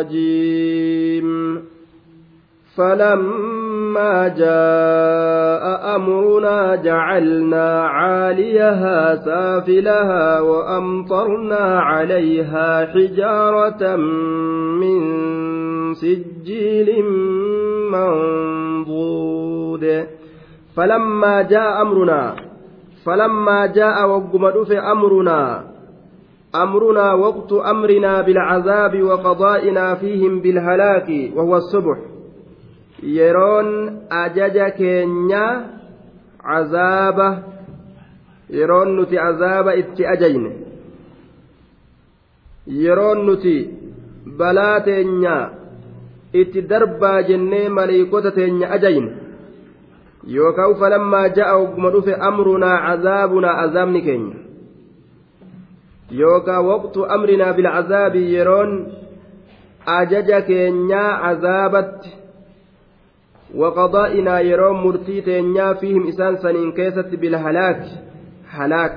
الرجيم. فلما جاء أمرنا جعلنا عاليها سافلها وأمطرنا عليها حجارة من سجيل منضود. فلما جاء أمرنا فلما جاء وقم أمرنا أمرنا وقت أمرنا بالعذاب وقضائنا فيهم بالهلاك وهو الصبح. يرون أجج كينيا عذاب يرون نتي عذاب إتي أجين. يرون نتي بلا تينيا إتي دربا جنة مليكوتة تينيا أجين. يوكاو فلما جاء أمرنا عذابنا عذابني كينيا waqtu amrinaa bilcazaabi yeroon ajaja keenyaa cazaabatti waqadaa'inaa yeroo murtii teenyaa fiihim isaan saniin keessatti bilhalaaki halaak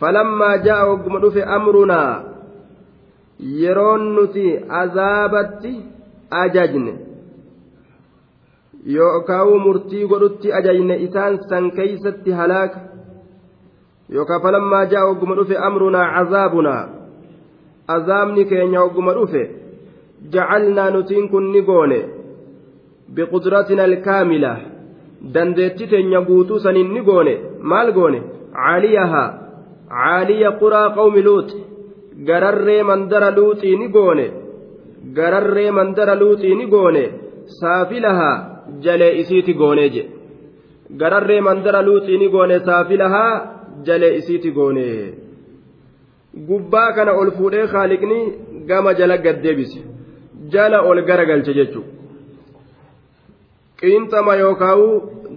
falammaa ja'a wagguma dhufe amrunaa yeroon nuti azaabatti ajajne yookaan murtii godhutti ajajne isaan san keeysatti halaaka yookaan falammaa ja'a ogguma dhufe amrunaa cazaabunaa azaabni keenya ogguma dhufe jacalnaa nutiin kun ni goone. Biqudratina alkaamila dandeetti teenya guutuu saniin ni goone. Maal goone? Caaliyahaa. Caaliya quraa qawmi luuxi gararree mandara luuxii ni goone. Gararree mandara luuxii ni goone. Saafilahaa jalee isiiti goonee jedhe gararree mandara luuxii ni goone saafilahaa jalee isiiti goone. Gubbaa kana ol fuudhee haaliqni gama jala gaddeebise jala ol garagalche jechuudha qiinxama yookaan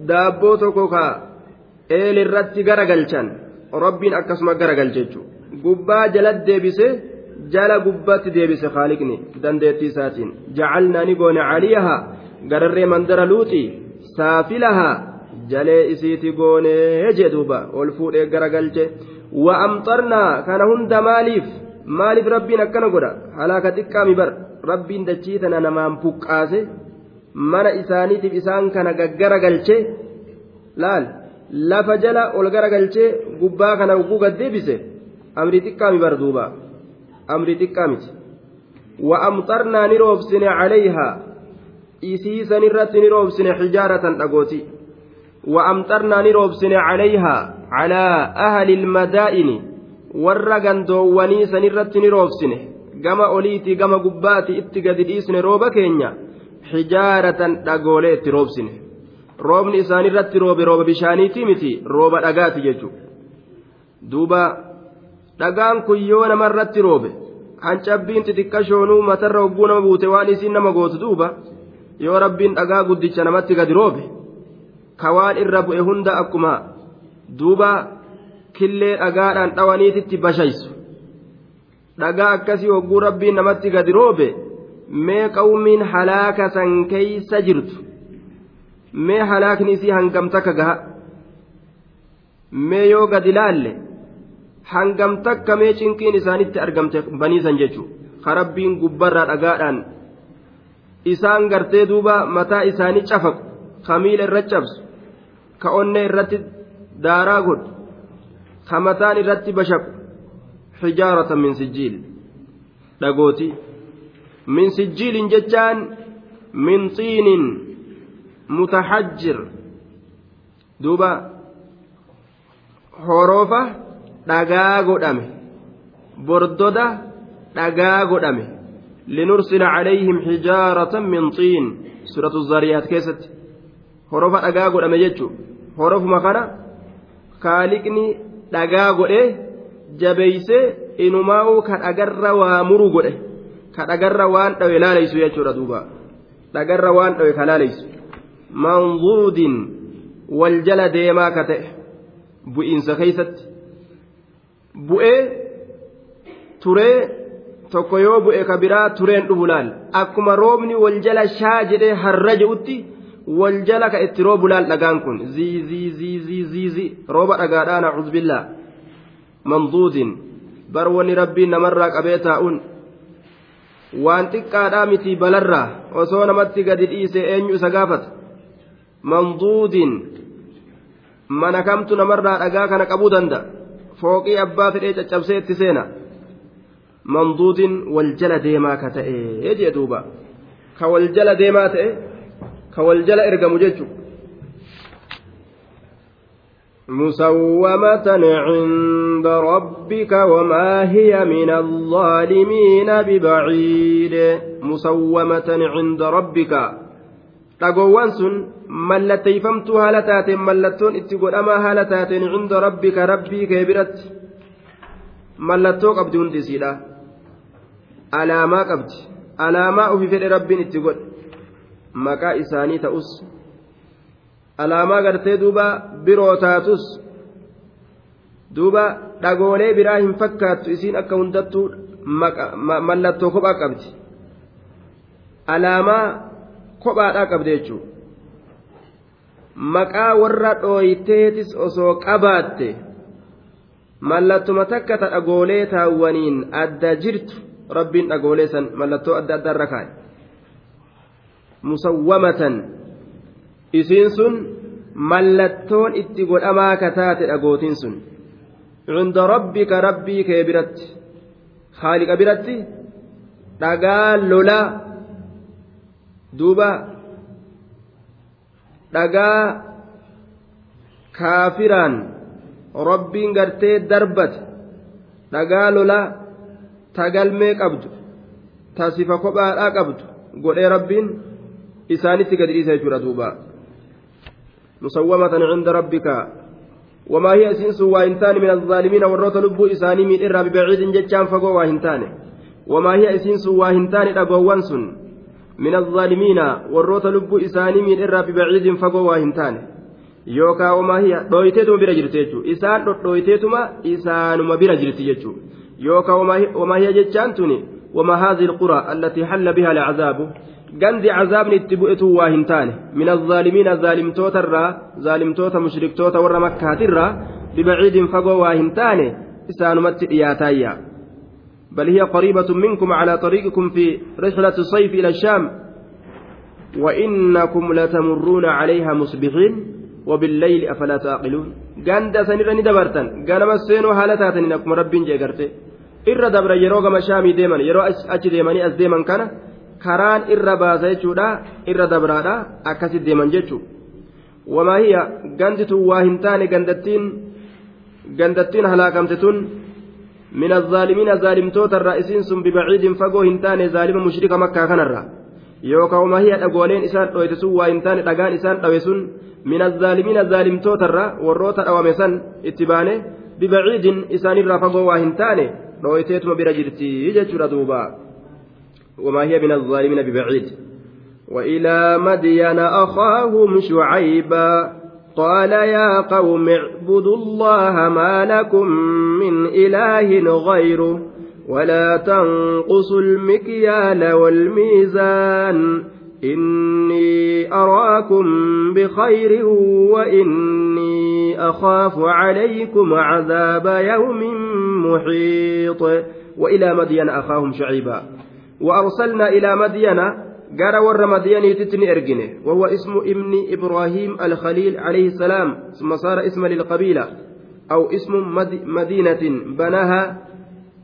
daabboo tokko ka eelirratti garagalchan rabbiin akkasuma garagalche jechuudha gubbaa jala deebise jala gubbaatti deebise haaliqni dandeettii isaatiin. Jacalnaa ni goone caliyaha gararree mandara luuxii saafilahaa. Jalee isiiti goonee jedhuuba ol fuudhee garagalche wa amxarnaa kana hunda maaliif? Maaliif rabbiin akkana godha? Halaaka xiqqaami bar. Rabbiin dachii tana namaan buqqaase mana isaaniitiif isaan kana gaggaragalche laal lafa jala ol garagalchee gubbaa kana ugguu gaddeebise amrii xiqqaami bar duuba. Amrii xiqqaa miti. Wa amxarnaa ni roobsine calayhaa? Isii san irratti ni roobsine xijaaratan dhagooti وأمطرنا نروبسن عليها على أهل المدائن warra gandoowwanii sanirratti ni roobsine gama oliitii gama gubbaati itti gadi dhiisne rooba keenya xijaaratan dhagoolee itti roobsine roobni isaanirratti roobe rooba bishaaniitii miti rooba dhagaati jechuudha duuba dhagaan kun yoo namarratti roobe hancabbiin xixiqqashoonuu matarra hogguu nama buute waan isiin nama gootu duuba yoo rabbiin dhagaa guddicha namatti gadi roobe ka waan irra bu'e hunda akkuma duuba killee dhagaadhaan dhawaniititti bashaysu. Dhagaa akkasii hogguu rabbiin namatti gadi roobe mee qawmiin halaaka san keeysa jirtu. Mee halaakni isii hangam takka gaha. Mee yoo gadi laalle hangam takka mee cinqiin isaanitti argamte baniisan jechuudha ka rabbiin gubbarraa dhagaadhaan isaan gartee duuba mataa isaanii cafaqu kamiila irra cabsu ka onnee irratti daaraa godhu ka mataan irratti bashaqu xijaaratan min sijjiil. Dhagooti min sijjiilin jechaan min xiinin mutaxajjir duuba horoofa dhagaa godhame bordoda dhagaa godhame. Linursila calayhim xijaaratan min xiin. Suratu zariyaat keessatti horofa dhagaa godhame jechuun horofuma kana kaaliqni dhagaa godhee jabeeysee inumaa'uu ka dhagarra waa muru godhe ka dhagarra waan dhawe laaleysu jechuudha duuba dhagarra waan dhawe ka laaleysu manzuudin wal jala deemaa ka ta'e bu'iinsa keeysatti bu'ee turee tokko yoo bu'e ka biraa tureen dhufu laal akkuma roobni wal jala shaa jedhee harra je'utti wal jala ka itti roobu laal dhagaan kun. Ziiziiziiziizi rooba dhagaadhaa nacuudhu billaa manduudin. Bar wanni rabbiin namarraa qabee taa'uun. Waan xiqqaadhaa miti balarraa. Osoo namatti gadi dhiise eenyu isa gaafata? Manduudin. Mana kamtu namarraa dhagaa kana qabuu danda'a? Fooqii abbaa fedhee caccabsee itti seena? Manduudin wal jala deemaa ka ta'e jee duuba. Ka wal jala deemaa ta'e wal jala ergamu jechuudha. مسومة عند ربك وما هي من الظالمين ببعيد مسومة عند ربك haala taateen mallattoon itti godhamaa haala taateen cinda rabbika rabbii kee biratti mallattoo qabdi hundi isiidha alaamaa qabdi alaamaa ufi fedhe rabbiin itti godhe maqaa isaanii ta'us alaamaa gartee duuba biroo taatus duuba dhagoolee biraa hin fakkaattu isiin akka hundattuu mallattoo kophaa qabdi. Alaamaa kophaadhaa qabdi jechuudha maqaa warra dhooyteetis osoo qabaatte mallattuma takka ta dhagoolee taawwaniin adda jirtu rabbiin dhagoolee san mallattoo adda addaa irra kaa'e musawwamatan. Isiin sun mallattoon itti godhamaa kataate dhagootiin sun. Cunda rabbika rabbii kee biratti. Haaliqa biratti dhagaa lolaa duuba. Dhagaa kaafiraan rabbiin gartee darbate. Dhagaa lolaa tagalmee qabdu. Tasifa kophaadhaa qabdu. Godhee rabbiin sun waa hin taane min alzaalimiina warroota lubbuu isaanii miidhirraa bibaciidin jechaan fagoo waa hin taane wamaa hiya isiin sun waa hin taane dhagoowwan sun min alzaalimiina warroota lubbuu isaanii miidhirraa bibaciidin fagoo waa hin taane yookaa wamaa hiya dhooyteetuma bira jirti jechuudha isaan dhodhooyteetuma isaanuma bira jirti jechuudha yookaa wamaa hiya jechaan tuni wamaa haadhi alqura allatii halla biha alcazaabu gandi cazaabni itti bu'etu waa hin taane min alzaalimiina zaalimtoota irraa zaalimtoota mushriktoota warra makkaatirraa bibaciidin fagoo waa hin taane isaanumatti dhiyaataayya بل هي قريبة منكم على طريقكم في رحلة الصيف إلى الشام وإنكم لتمرون عليها مصبحين وبالليل أفلا تعقلون sanirra ni dabartan ganama seenuu haala taataniin akkuma rabbiin jeegarte irra dabra yeroo gama shaamii deeman yeroo achi deemanii as deeman kana karaan irra baasa jechuudha irra dabraadha akkasi deeman jechuu wamaa hiya ganditu waa hin taane gandattiin gandattiin halaakamte tun من الظالمين ظالمتوت الرئيسين سن ببعيد فقو هنتان ظالم مشرك مكة كنرا يوكا وما هي أقولين إسان رويتسو وإنتان أقان إسان رويسون من الظالمين ظالمتوت الرا والروت أوامسان اتبانه ببعيد إسان الرا فقو وهنتان رويتيتم برجرتي يجتر دوبا وما هي من الظالمين ببعيد. وإلى مدين أخاهم شعيبا قال يا قوم اعبدوا الله ما لكم من إله غيره ولا تنقصوا المكيال والميزان. إني أراكم بخير وإني أخاف عليكم عذاب يوم محيط. وإلى مدين أخاهم شعيبا. وأرسلنا إلى مدين gara warra madiyaniititti ni ergine wahuwa ismu ibni ibraahim alkhaliil alayhi salaam summa saara isma lilqabiila aw ismu madiinatin banaha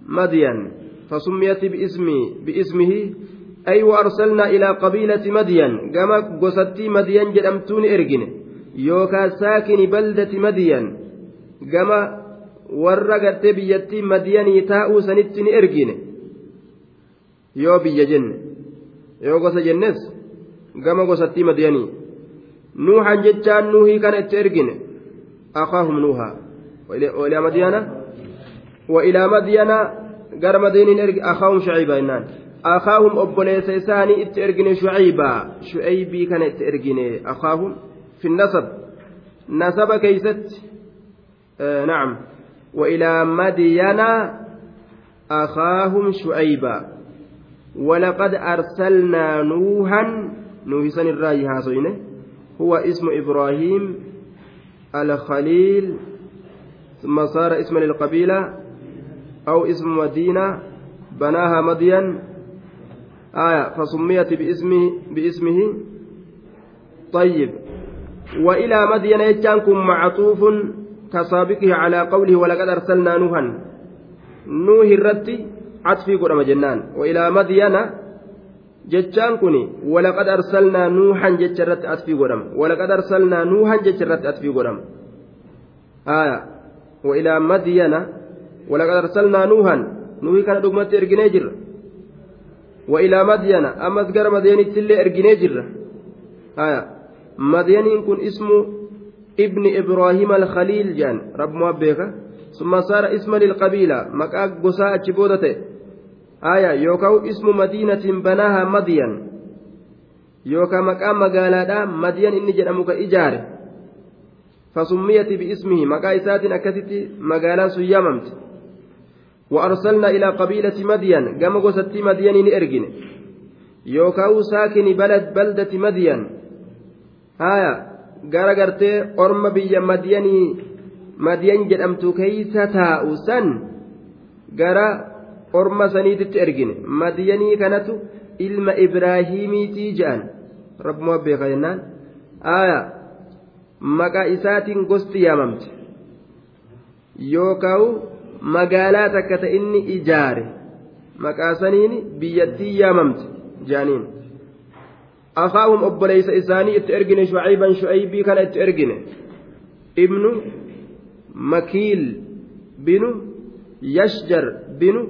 madiyan فسميت باسمي باسمه أي وأرسلنا إلى قبيلة مدين كما قصتي مدين جدمتون إرجن يوكا ساكن بلدة مدين كما ورقت بيتي مدين تاء سنتين إرجن يو بيجن yoo gosa jennes gama gosattii madiyanii. Nuuhan jechaan nuuhii kana itti ergine akaahum nuuha وإلى مدينة وإلى مدينة قال مدينة إرج أخاهم شعيبا إنان أخاهم أبوليس إساني إترجن شعيبا شعيبي كان إترجن أخاهم في النسب نسب كيست آه نعم وإلى مدينة أخاهم شعيبا ولقد أرسلنا نوحا نوح سن الرأي هاسوينه هو اسم إبراهيم الخليل ثم صار اسما للقبيلة أو اسم مدينة بناها مدين آية فسميت باسمه باسمه. طيب وإلى مدين يجانكم معطوف كسابقه على قوله ولقد أرسلنا نوحا. نوح الرتي عطفي قرم جنان وإلى مدين jechaan kun walaqad arsalnaa nuuhan jecha irratti atfii godhama walaqad arsalnaa nuuhan jecha irratti atfii godhama aya wa ilaa madiyana walaqad arsalnaa nuuhan nuuhi kana dhugmatti erginee jirra wa ilaa madiyana ammas gara madiyanitti illee erginee jirra aya madiyaniin kun ismu ibni ibraahiima alkhaliil jedhan rabbumaa beeka summa saara isma aya yookaan ismu madiinatiin banaaha madiyan yookaan maqaa magaalaadhaa madiyan inni jedhamu ka ijaare fasummiyati biismihi maqaa isaatiin akkasitti magaalaan sun yaamamte وأرسلنا إلى قبيلة مدين قام قصتي مدين إرجن يوكاو ساكن بلد بلدة مدين هايا orma biyya madiyanii madiyan jedhamtu keeysa taa'u san gara orma saniititti ergine. Madiyanii kanatu ilma ibraahiimiitii je'an. Rabbuma beeka jennaan. Aya maqaa isaatiin gosti yaamamte yookaan magaalaa takka ta inni ijaare. Maqaa saniin biyyattii yaamamte jaaniin. Akaahum obboleeysa isaanii itti ergine shucayban shucaybii kana itti ergine. Ibnu makiil binu yashjar binu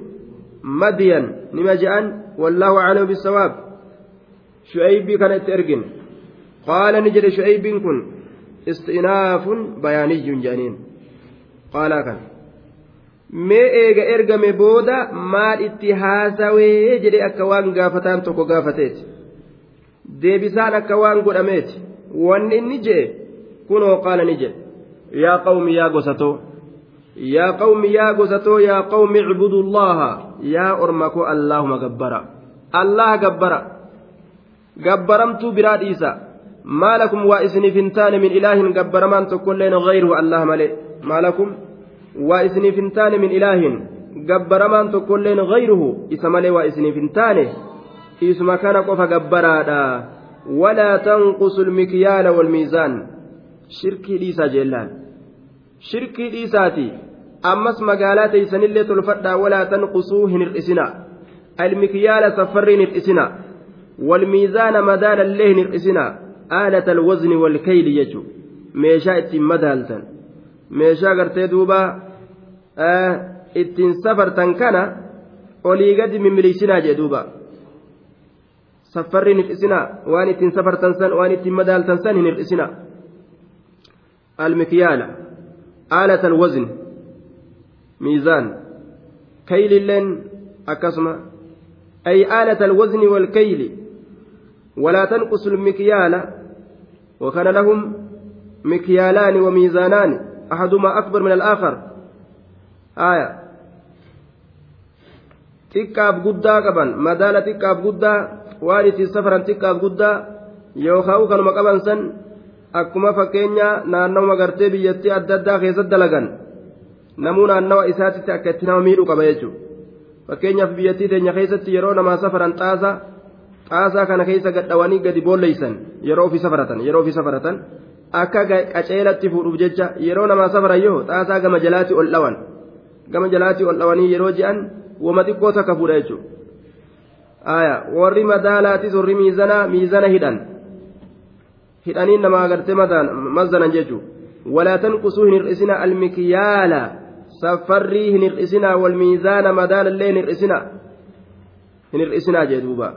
madiyan nima je'an wallaahu aclamu bisawaab shu'aybii kana itti ergin qaala ni jedhe shu'aybiin kun istinaafun bayaaniyyun jedhaniin qaalaa kan mee eega ergame booda maal itti haasawee jedhe akka waan gaafataan tokko gaafateeti deebisaan akka waan godhameeti wanni inni jedhe kunoo qaala ni jedhe yaa qawmi yaa gosatoo icbudu allaha yaa orma ko allaahuma gabbara allaha gabbara gabbaramtuu biraa dhiisa maa lakum waa isiniif hin taane min ilaahin gabbaramaan tokkoilleen gayruhu allaha male maa lakum waa isiniif hin taane min ilaahin gabbaramaan tokkoilleen gayruhu isa malee waa isiniif hin taane isuma kana qofa gabbaraadha walaa tanqusu lmikyaala walmiizaan shirkii dhiisaa jeellaan shirkii dhiisaati ammas magaalaa teeysanillee tolfadhaa walaa tanqusuu hin hir'isina almikyaala safarrii hin hir'isina walmiizaana madaalallee hin hir'isina aalata alwazni walkayli jechu meeshaa ittiin madaaltan meeshaa gartee duuba ittiin safartan kana olii gadi mimmileeysinaa jee duuba safarriin hir'isina waan ittiin safartan san waan ittiin madaaltan san hin hir'isina almikyaala آلة الوزن ميزان كيل لن أكسما. أي آلة الوزن والكيل ولا تنقص المكيال وكان لهم مكيالان وميزانان أحدهما أكبر من الآخر. آية. xiqqaaf guddaa qaban madaala xiqqaaf guddaa waan ittiin safaran xiqqaaf guddaa yookaan san akkuma fakkeenya naannawa gartee biyyattii adda addaa keessatti dalagan namuu naannawa isaatitti akka itti nama miidhu qaba jechuudha fakkeenyaaf biyyattii teenya keessatti yeroo namaa safaran xaasaa xaasaa kana keessa gadhawanii gadi boolleeysan yeroo ofii safaratan yeroo ofii safaratan akka qaceelatti fuudhuuf jecha yeroo namaa safaran yoo xaasaa gama jalaatti ol dhawan gama jalaatti ol dhawanii yeroo je'an wama xiqqoo takka fuudha jechuudha warri madaalaatis warri miizana miizana hidhan. Hidhanii namaa agartee mazanan jechuun walaa tanqusuu hin hir'isina almikyaala safarrii hin hir'isina walmiizaana madaalallee hin hir'isina hin hir'isinaa jee duuba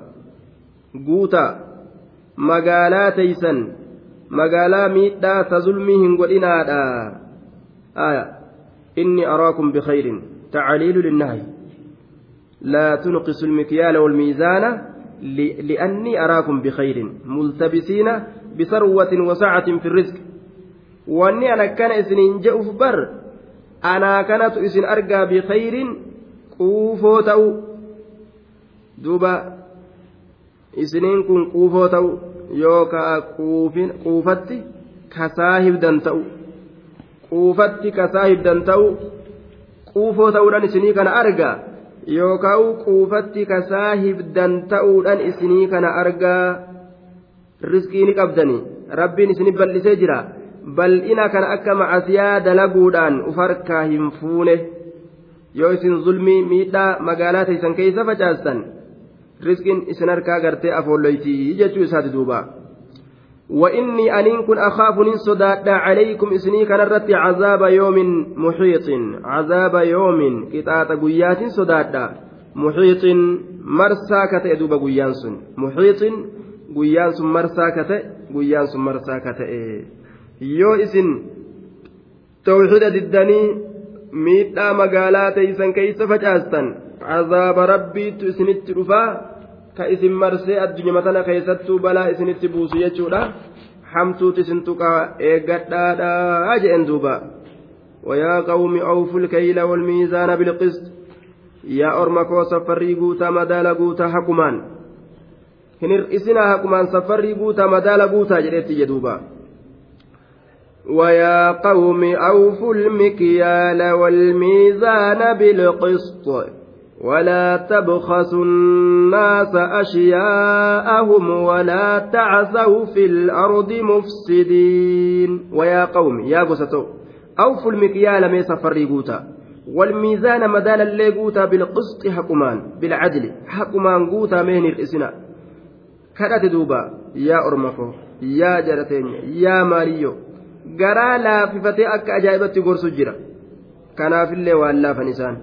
guuta magaalaa teeysan magaalaa miidhaa ta zulmii hin godhinaadha aya inni araakum bikhayrin tacaliilu linnahyi لا تنقصوا المكيال والميزان لأني أراكم بخير ملتبسين بثروة وسعة في الرزق. واني أنا كان إسنين جأوف بر أنا كانت إسن أرقى بخير قوفو تأو دوبا إسنين كن قوفو تأو يوكا قوفتي كساهب دن تأو قوفتي كساهب دن تأو quufoo ta'uudhaan isinii kana arga yookaan quufatti kasaa hibdan ta'uudhaan isinii kana argaa riskii ni qabdani rabbiin isinii bal'isee jira bal'ina kana akka macasiyaa dalaguudhaan uf harkaa hin fuune yoo isin zulmii miidhaa magaalaa teessan keessa facaastan riskiin isin harkaa gartee afoolloytii jechuu isaati duuba. وإني أنين كن أخاف صداد عليكم إسني كان رتي عذاب يوم محيط عذاب يوم كتات قيات صداد محيط مرسى كتئ دوب قيانس محيط قيانس مرسى كتئ قيانس مرسى كتئ يو إسن توحيد الدني miidhaa magaalaa teeysan keeysa facaastan cazaaba rabbiitu isinitti dhufaa ka isin marsee addunyaa tana keessattuu balaa isinitti buusu jechuudha hamtuuti isin tuqaa eeggadhaadhaa jedhen duuba ويا قوم أوفوا الكيل والميزان بالقسط يا أرمكو سفري قوتا مدال قوتا حكمان إسنا حكمان سفري قوتا مدال قوتا جريت جدوبا ويا قوم أوفوا المكيال والميزان بالقسط ولا تبخسوا الناس أشياءهم ولا تعثوا في الأرض مفسدين ويا قوم يا قسطو أوفوا المكيال ميس فريقوتا والميزان مدال اللي قوتا بالقسط حكمان بالعدل حكمان قوتا مين الإسنا كانت دوبا يا أرمكو يا جرتين يا ماريو garaa laafifatee akka ajaa'ibatti gorsu jira kanaafillee waan laafan isaan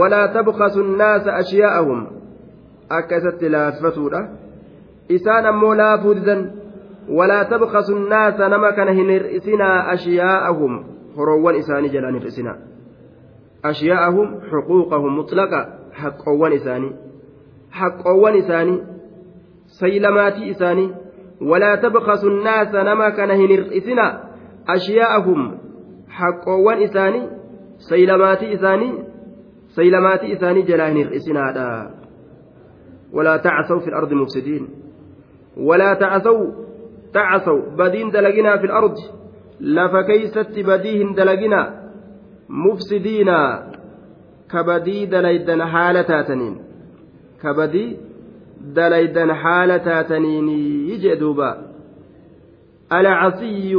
walaa tabkasu nnaasa ashiyaa'ahum akka isatti laafifatuudha isaan ammoo laafuu didan walaa tabkasu nnaasa nama kana hin hir'isinaa ashiyaa'ahum horoowwan isaanii jalaan hir'isinaa ashiyaa'ahum xuquuqahum mutlaqa haqqoowwan isaanii haqqoowwan isaanii saylamaatii isaanii walaa tabkasu nnaasa nama kana hin hir'isinaa ashiyaa'ahum haqqoowwan isaanii saylamaatii isaanii saylamaatii isaanii jalaa hin hir'isinaadha walaa tacsaw fi lardi mufsidiin walaa tacsaw tacsaw badiin dalaginaa fi lardi lafa keeysatti badii hin dalaginaa mufsidiina ka badii dalaydan haala taataniin ka badii dalaydan haala taataniinii jee duubaa العصي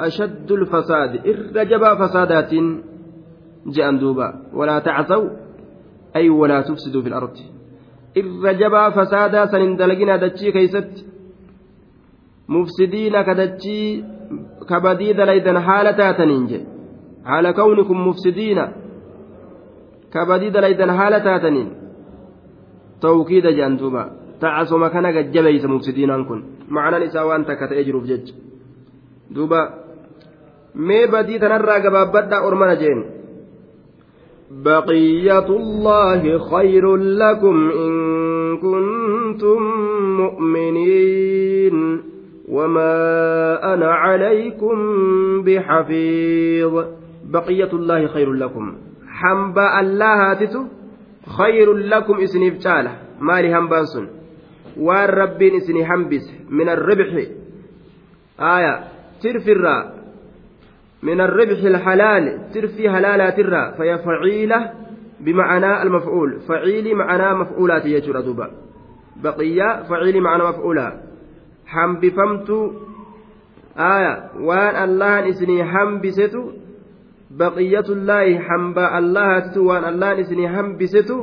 أشد الفساد إرجبا فسادات جاء دوبا. ولا تعثوا أي ولا تفسدوا في الأرض. إرجبا فسادا سنندلقنا دتشي كيست. مفسدين كدتشي كبديد ليدن حالة تنينج على كونكم مفسدين كبديد ليدن حالة تنين توكيد جاء دوبا تعصوا مكانك جبيس مفسدين كن معنى نساء وأنت كتأجروا في جج duuba mee badii tanarraa gabaabbadhaa ormana jeen. بقية الله خير لكم إن كنتم مؤمنين وما أنا عليكم بحفيظ بقية الله خير لكم حنبا الله هاتتو خير لكم إسني بتاله مالي همبانسون والرب إسني همبس من الربح آية ترفر من الربح الحلال ترفي حلالات الرا فهي فعيلة بمعنى المفعول فعيل معنى مفعولات يجر دوبا بقية فعيل معنى مفعولا حنبفمت آية وان الله إسني حنبست بقية الله حنبا الله وان الله إسني حنبست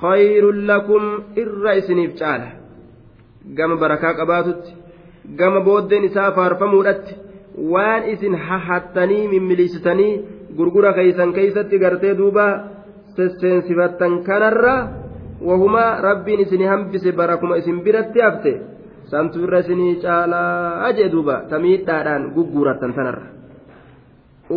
خير لكم إر إسني بتعالى gama barakaa qabaatutti gama booddeen isaa faarfamuudhatti waan isin hahattanii mimmilisitanii gurgura keeysan keeysatti gartee duuba sesseensifattan kanarra wahuma rabbiin isin hambise bara kuma isin biratti hafte santu irra isinii caalaa jee duuba tamiidhaadhaan gugguurattan tanarra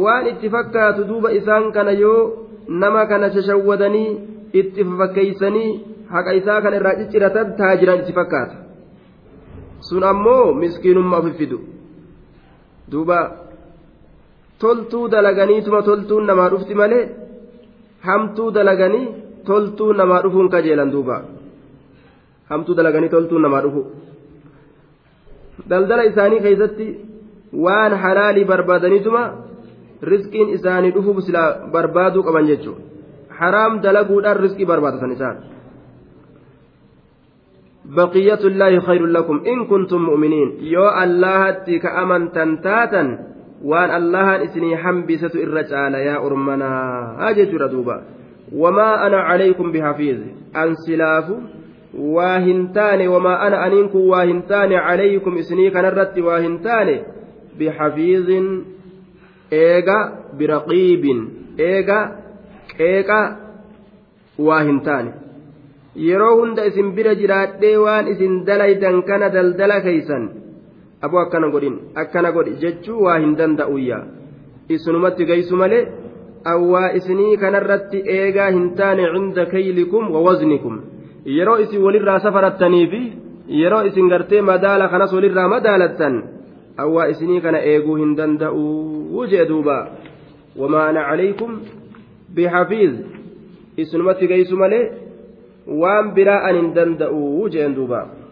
waan itti fakkaatu duuba isaan kana yoo nama kana shashawwadanii itti fakkeeysanii haqa isaa kana irraa cicciratan taa jiran itti fakkaata. Sun ammoo miskiinummaa ofi fidu duuba toltuu dalaganiituma toltuun namaa dhufti malee hamtuu dalaganii toltuu namaa dhufuun kajeelan duuba hamtuu dalaganii toltuun namaa dhufu daldala isaanii keessatti waan halaalii barbaadaniituma rizqiin isaanii dhufuuf silaa barbaaduu qaban jechuudha haraam dalaguudhaan riskii barbaadatan isaan بقية الله خير لكم. إن كنتم مؤمنين. يو الله تك أمن تنتاتا وأن الله إسني حنبسة الرجال. يا أرمنا. أجت ردوبا وما أنا عليكم بحفيظ. أنسلاف. واهنتان. وما أنا أنينكم واهنتان. عليكم إسني كنرت واهنتان. بحفيظ. إيغا برقيب. إيغا إيغا واهنتان. Yeroo hunda isin bira jiraadhee waan isin dalaydan kana daldala keeysan aboo akkana godhin akkana godhi jechuu waa hin danda'uyya isinumatti geysu malee awwaa isinii kanarratti eegaa hin taane cinda kaylikum wa waznikum yeroo isin walirraa safarattanii fi yeroo isin gartee madaala kanas walirraa madaalattan awwaa isinii kana eeguu hin danda'uu jee duuba wamaa ana calaykum bixafiiz isinumatti geysu malee waan biraa an hin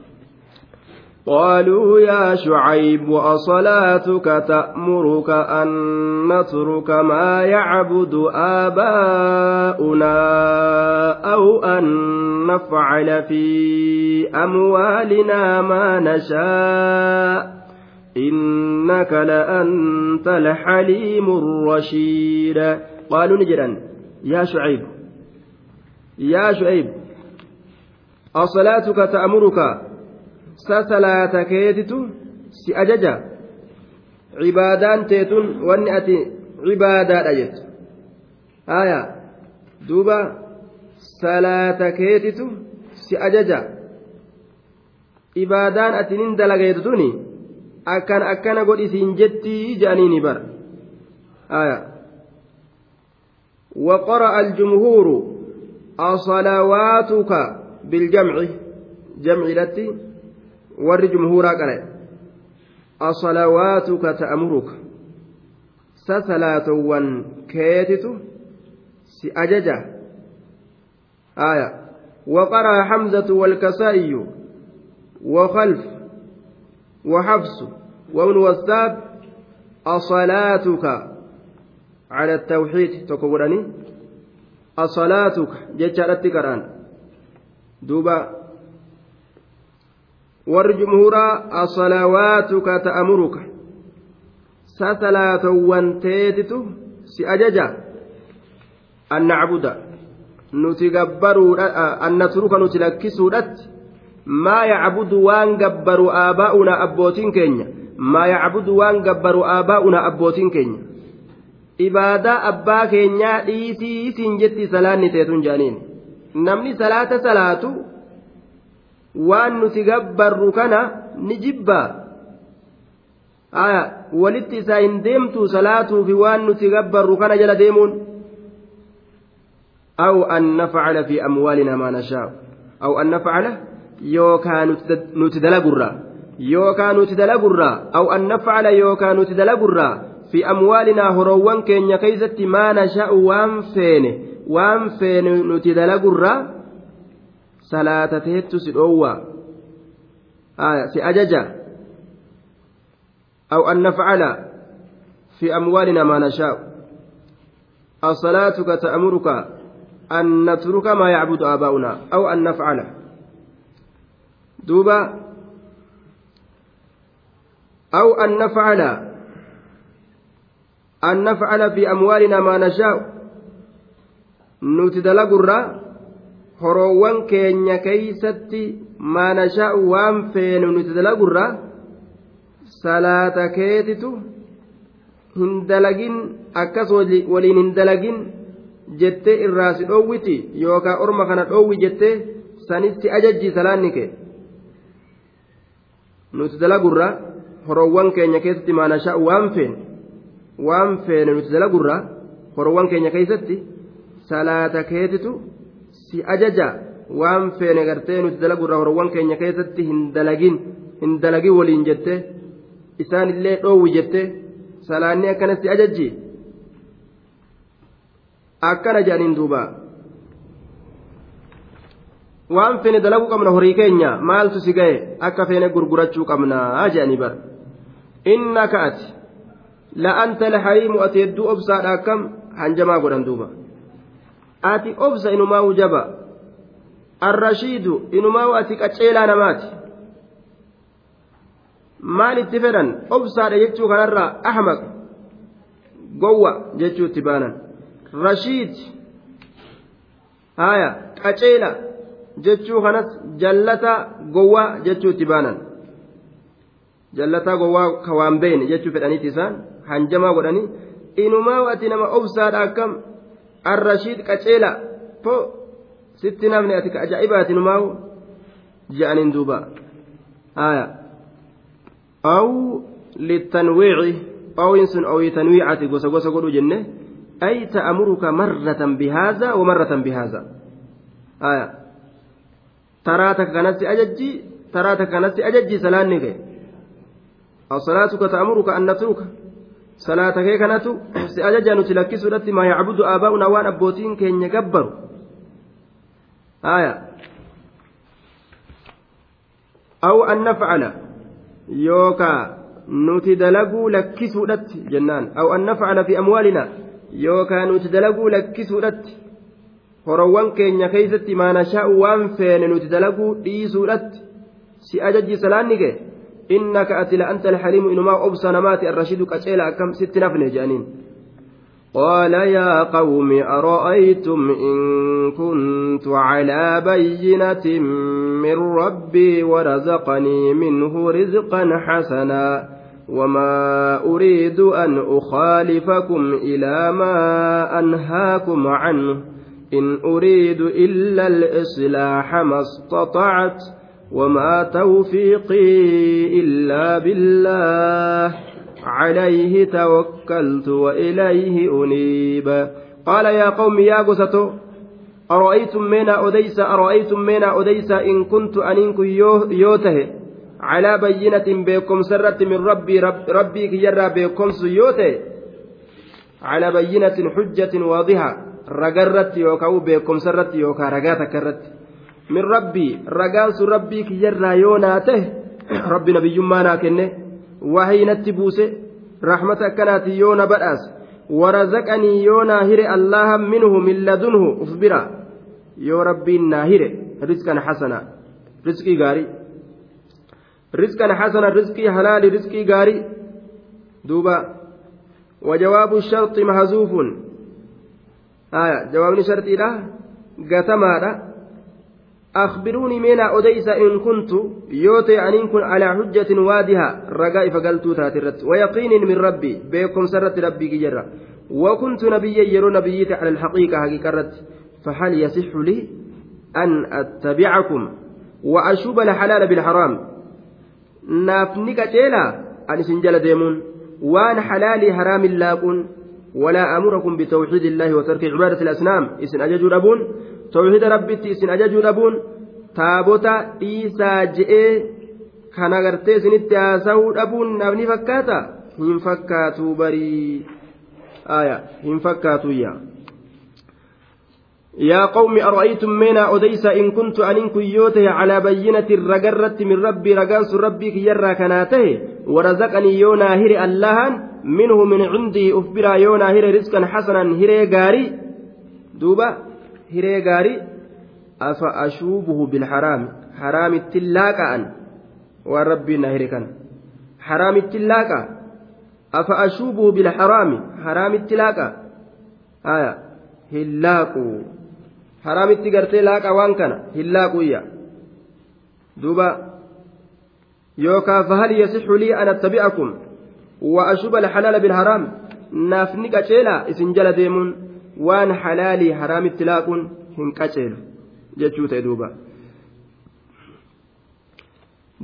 قالوا يا شعيب أصلاتك تأمرك أن نترك ما يعبد آباؤنا أو أن نفعل في أموالنا ما نشاء. إنك لأنت الحليم الرشيد. قالوا نجرا يا شعيب يا شعيب أصلاتك تأمرك. سسلاة كيتت سأججا عبادان تيتون واني أتي عبادات أجت. آية. دوبا. صلاة كيتت سأججا ati nin dalageetu tuni akkan akkana godhi siin jettii jedhaniini bar aya وقرأ الجمهور. أصلواتك. بالجمع جمع لتي ور جمهورا قرأ. أصلواتك تأمرك. سسلاتوان كيتت سأججة آية. وقرأ حمزة والكسائي وخلف وحفص وابن وثاب. أصلاتك على التوحيد تكبرني. أصلاتك جتشارتي قرآن. Duuba. Warri jumhuuraa asalawaatuka ta'amuruka. Sasalaatowwan teetitu si ajaja. An nacbuda. Nuti gabbaruudha an natruka nuti lakkisuudhatti. Maa yacbudu waan gabbaru aabaa'una abbootiin keenya? Maa yacbudu waan gabbaru aabaa'una abbootiin keenya? Ibaadaa abbaa keenyaa dhiisii isiin jetti salaanni teetun jaaniin namni salaata salaatu waan nuti gabbarru kana ni jibbaa aya walitti isaa hin deemtu salaatuufi waan nuti gabbarru kana jala deemuun أو أن نفعل في أموالنا ما نشاء أو أن نفعل يوكا نتدلقرا يوكا نتدلقرا أو أن نفعل يوكا نتدلقرا في أموالنا هروان كين يكيزت ما نشاء وان فينه waan feene nuti dalagurraa salaatateettu si dhoowwaa si ajaja. أو أن نفعل في أموالنا ما نشاء الصلاة تأمرك أن نترك ما يعبد آباؤنا أو أن نفعل دوبا أو أن نفعل أن نفعل في أموالنا ما نشاء nuti dalagurra horoowwan keenya keeysatti maanashaa'u waan feenu nuti dalagurra salaata keetitu hin dalagin akkas waliin hin dalagin jettee irraa si dhoowwiti yookaan orma kana dhoowwi jettee sanitti ajajji salaanni kee nuti dalagurra horoowwan keenya keessatti maanashaa'u waan feenu waan feenu nuti dalagurra horoowwan keenya keessatti. Salaata keetitu si ajaja waan feene gartee nuti dalagurra horowwan keenya keessatti hin dalagin hin dalagin waliin jette isaanillee dhoowwi jette salaanni akkanatti ajajji akkana jedhaniin duuba. Waan feene dalaguu qabna horii keenya maaltu si ga'e? Akka feene gurgurachuu qabnaa jedhanii bar. Innaka ati la'anta laxariimu ati hedduu obsaadha akkam? Hanjamaa godhan duuba ati obsa inumaa jaba arrashiidu inumaa ati qaceelaa namaati. Maal itti fedhan? Obsaadha jechuu kanarraa ahmaq gowwa jechuu itti baanan. Rashiid haya qaceela jechuu kanas jallata gowwaa jechuu itti baanan. Jallataa gowwaa ka waan beeyne jechuu fedhaniiti isaan. Hanjamaa godhanii inumaa ati nama obsaadha akkam arrashiid qaceela po sitti namni ati ka ajaa'ibaati inumaa je'aniin duuba haya aw litanwiici أوين سن أو تنويعة غوسا غوسا غدو جنة. أي تأمرك مرة بهذا ومرة بهذا. آية. تراتك كانت أججي تراتك كانت أججي سلانك الصلاة تأمرك أن نترك صلاتك كانت سأججا نتلكي سورة ما يعبد آباؤنا وأن أبوتين كين يكبر آية أو أن نفعل يوكا nuti dalaguu lakkisuudhatti jennaan aw an nafcala fi amwaalinaa yookaan nuti dalaguu lakkisuudhatti horowwan keenya keeysatti maa nashaa'u waan feene nuti dalaguu dhiisuudhatti si ajajji salaanni kee innaka ati la anta alxaliimu inumaa obsa namaati arrashidu qaceela akkam sitti nafne قال يا قوم أرأيتم إن كنت على بينة من ربي ورزقني منه رزقا حسنا وما أريد أن أخالفكم إلى ما أنهاكم عنه. إن أريد إلا الإصلاح ما استطعت وما توفيقي إلا بالله. عليه توكلت وإليه أنيب. قال يا قوم يا قسطو أرأيتم منا أديس أرأيتم منا أديس إن كنت أنينك يوته؟ على بينة بكم سرت من ربي رب ربي يرى بكم سيوته؟ على بينة حجة واضحة رقرت يوكاو بكم سرت يوكا رقاتك من ربي رقانس ربي يرى يوناته ربي نبي ما كنه yoo na badhaas warazaqanii yoo naa hire allaha minhu min ladunhu uf bira yoo rabbiin naa hire rizqan hasana rizqii gaarii rizqan hasana rizqii halaali rizqii gaarii duuba وجواب الشرط محذوف آية جواب شرط لا قتمارا أخبروني مينا أديس إن كنت يوتي أن كن على حجة وادها رقاء فقلت تاترت ويقين من ربي بيكم سرت ربي جرة وكنت نبيا يرو نبيت على الحقيقة حقيقة فهل يصح لي أن أتبعكم وأشوب الحلال بالحرام؟ نافنك تيلا أن سنجل ديمون. وأن حلالي حرام لاقون ولا أمركم بتوحيد الله وترك عبادة الأصنام. إسن أجج أبون tawhida rabbitti isin ajajuu dhabuun taabota dhiisaa je'ee kan agartee isinitti haasa'uu dhabuun naaf ni fakkaata hin fakkaatu barii hin fakkaatuyya يا قوم أرأيتم منا أديس إن كنت أن كيوته على بينة رقرت من ربي رقانس ربي كيرا كناته ورزقني يونا هري اللهن منه من عندي أفبرا يونا هري رزقا حسنا هري قاري دوبا hiree gaarii afa ashuubuhu bilharaami haraamitti laaqa'an waan rabbiin na hire kana haraamitti laaqa afa ashuubuhu bilharaami haraamitti laaqa haya hin laaqu haraamitti gartee laaqa waan kana hin laaquyya duuba yookaan fahal yasixu lii an attabi'akum wa ashuba alhalaala bilharaam naaf ni qaceelaa isin jala deemuun waan halaalii haraamitti laaquun hin qaceelu jechuu ta'e duuba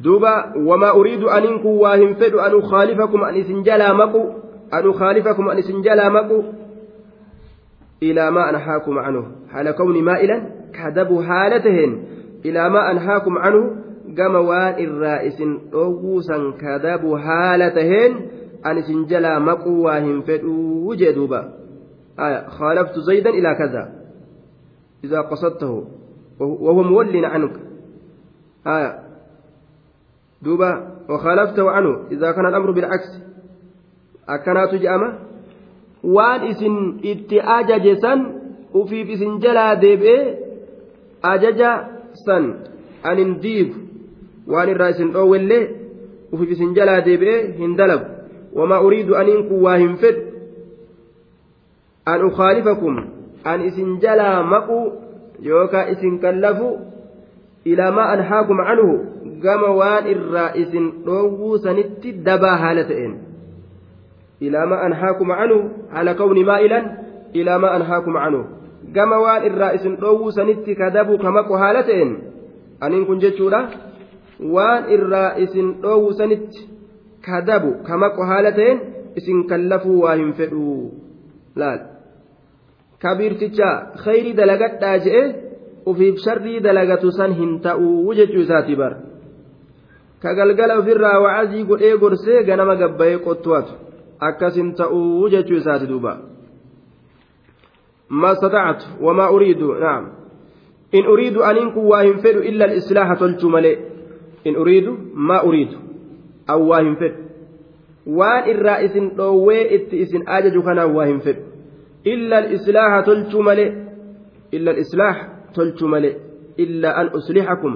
duuba wamaa uriidu aniin kun waa hin fedhu an ukhaalifakum an isin jalaa maqu an ukhaalifakum an isin jalaa maqu ilaa maa anhaakum canhu haala kawni maa'ilan kadabu haala taheen ilaa maa anhaakum canhu gama waan irraa isin dhowwuusan kadabu haala taheen an isin jalaa maquu waa hin fedhuu jee duuba آية خالفت زيدا إلى كذا إذا قصدته وهو مول عنك آية دوبا وخالفته عنه إذا كان الأمر بالعكس أكنات جأمة waan isin itti ajajesan ufiif isin jalaa deebi'ee ajaja san anin diigu waan irraa isin dhoowwellee ufiif isin jalaa deebi'ee hin dalagu wamaa uriidu aniin kun waa hin fedhu an ukhaalifakum an isin jalaa maquu yookaan isin kallafu ilaa maa anhaakum canhu gama waan irraa isin dhoowwuu sanitti dabaa haala ta'een. Ilaa maa anhaakum canhu haala kawni maa'ilan ilaa maa anhaakum canhu gama waan irraa isin dhoowwuu sanitti kadabu kamaqu haala ta'een aniin kun jechuudha. Waan irraa isin dhoowwuu sanitti kadabu kamaqu haala ta'een isin kallafuu waa hin fedhuu. Laal kabiirticha khayrii dalagadhaa je'e ufiif sharrii dalagatu san hin ta'uu jechuu isaati bar ka galgala ofirraa wa'azii godhee gorsee ganama gabbayee qottuwatu akkas hin ta'uu jechuu isaati duuba ما استطعت وما أريد نعم إن أريد أن إنكم واهم فد إلا الإصلاح تلتم إن أريد ما أريد أو واهم فد وان الرئيس دوي إت إسن أجج كان واهم فد إلا الإصلاح تلتم إلا الإصلاح تلتم إلا أن أصلحكم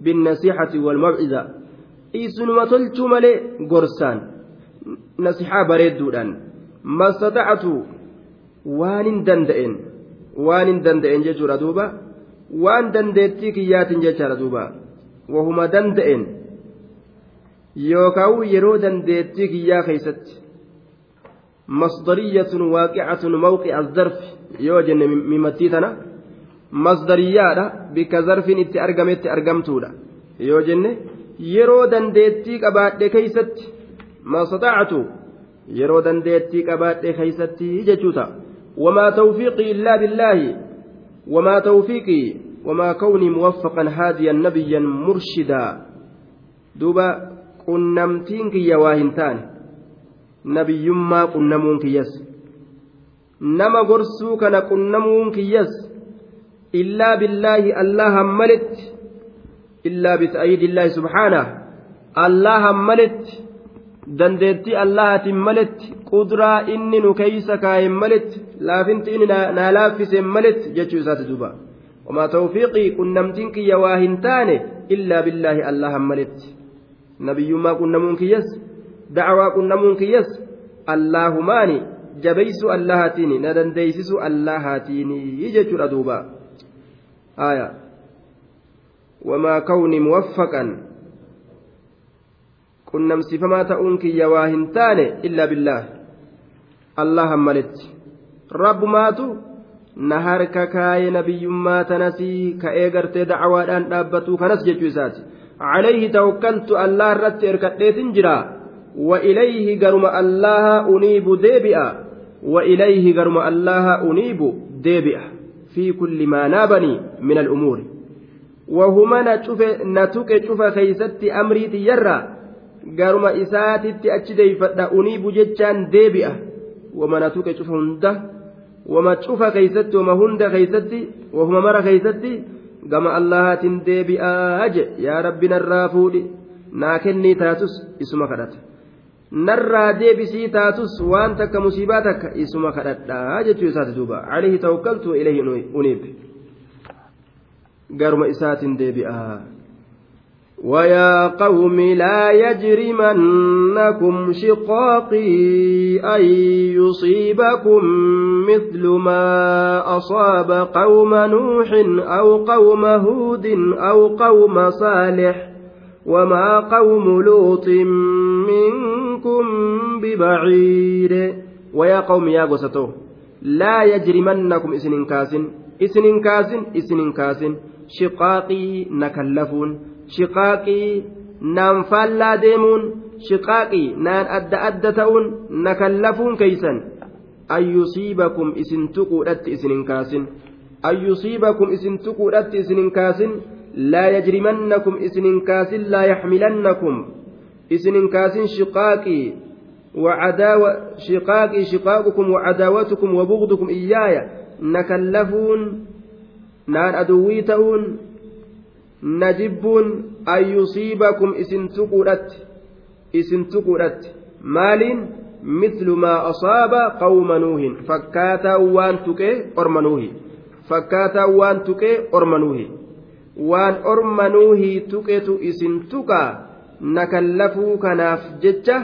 بالنصيحة والموعظة إسنما تلتم قرسان نصيحة بريدودان ما استطعت waan hin danda'een waan hin danda'een jechuudha duuba waan dandeettii kiyyaatiin jechaadha duuba wahuma danda'een yookaan yeroo dandeettii mawqi'a zarfi yoo jenne mimattii tana masdariyyaadha bikka zarfiin itti argametti argamtuudha yoo jenne yeroo dandeettii qabaadhe keeysatti mastata'atu yeroo dandeettii qabaadhe keeysatti jechuu ta'a وما توفيقي إلا بالله وما توفيقي وما كوني موفقا هاديا نبيا مرشدا دوبا قنمتين كي واهنتان قنمون كيس نما قرسو كان قنمون كيس إلا بالله الله ملت إلا بتأييد الله سبحانه الله ملت dandeettii allahaatiin maletti qudraa inni nu keeysa kaa'een maletti laafinti inni naa laaffiseen maletti jechuu isaati duuba wamaa tawfiiqii qunnamtiin kiyya waa hin taane illaa billaahi allahan maletti nabiyyummaa qunnamuun kiyyas dacwaa qunnamuun kiyyas allaahumaani jabeeysu allahaatiin na dandeeysisu allahaatiin jechuudha duuba aya wamaa kawni muwaffaqan qunnamsiifamaa ta'uun kiyya waa hin taane illaa billaah allahan maletti rabbumaatu na harka kaaye nabiyyummaa tanasii ka'ee gartee dacwaadhaan dhaabbatuu kanas jechuu isaati calayhi tawakkaltu allah irratti erkadheetin jira deebi'a wa ilayhi garuma allaha uniibu deebi'a fi kulli maa naabanii min al'umuuri wahuma na tuqe cufa keeysatti amrii tiyyarraa garuma isaatitti achi deeyfadha uniibu jechaan deebi'a wama na tuqe cufa hunda wama cufa keeysatti wama hunda keeysatti wahuma mara keeysatti gama allahaatiin deebi'aa je yaa rabbi narraa fuudhi naa kennii taatus narraa deebisii taatus waan takka musiibaa takka isuma kadhadhaa jechuu isaati duuba alayhi tawakkaltu ilayhi uniib garuma isaatiin deebi'aa ويا قوم لا يجرمنكم شقاقي أن يصيبكم مثل ما أصاب قوم نوح أو قوم هود أو قوم صالح وما قوم لوط منكم ببعيد ويا قوم يا قسطو لا يجرمنكم إسن كاسن إسن كاسن إسن كاسن شقاقي نكلفون shiqaaqii naan faallaa deemuun shiqaaqii naan adda adda ta'uun na kallafuun keeysan an yusiibakum isin tuquudhatti isin hin kaasin an yusiibakum isin isin hin kaasin laa yaxmilannakum isin hin kaasin shiqaaqii وعداوة شقاقي شقاقكم وعداوتكم وبغضكم إياي نكلفون نان أدوي تؤون isin tuquudhatti isin tuquudhatti maaliin mislu maa asaaba qawma nuuhin fakkaataa waan tuqee orma nuuhi fakkaataa waan tuqee orma nuuhi waan orma nuuhii tuqetu isin tuqaa na kallafuu kanaaf jecha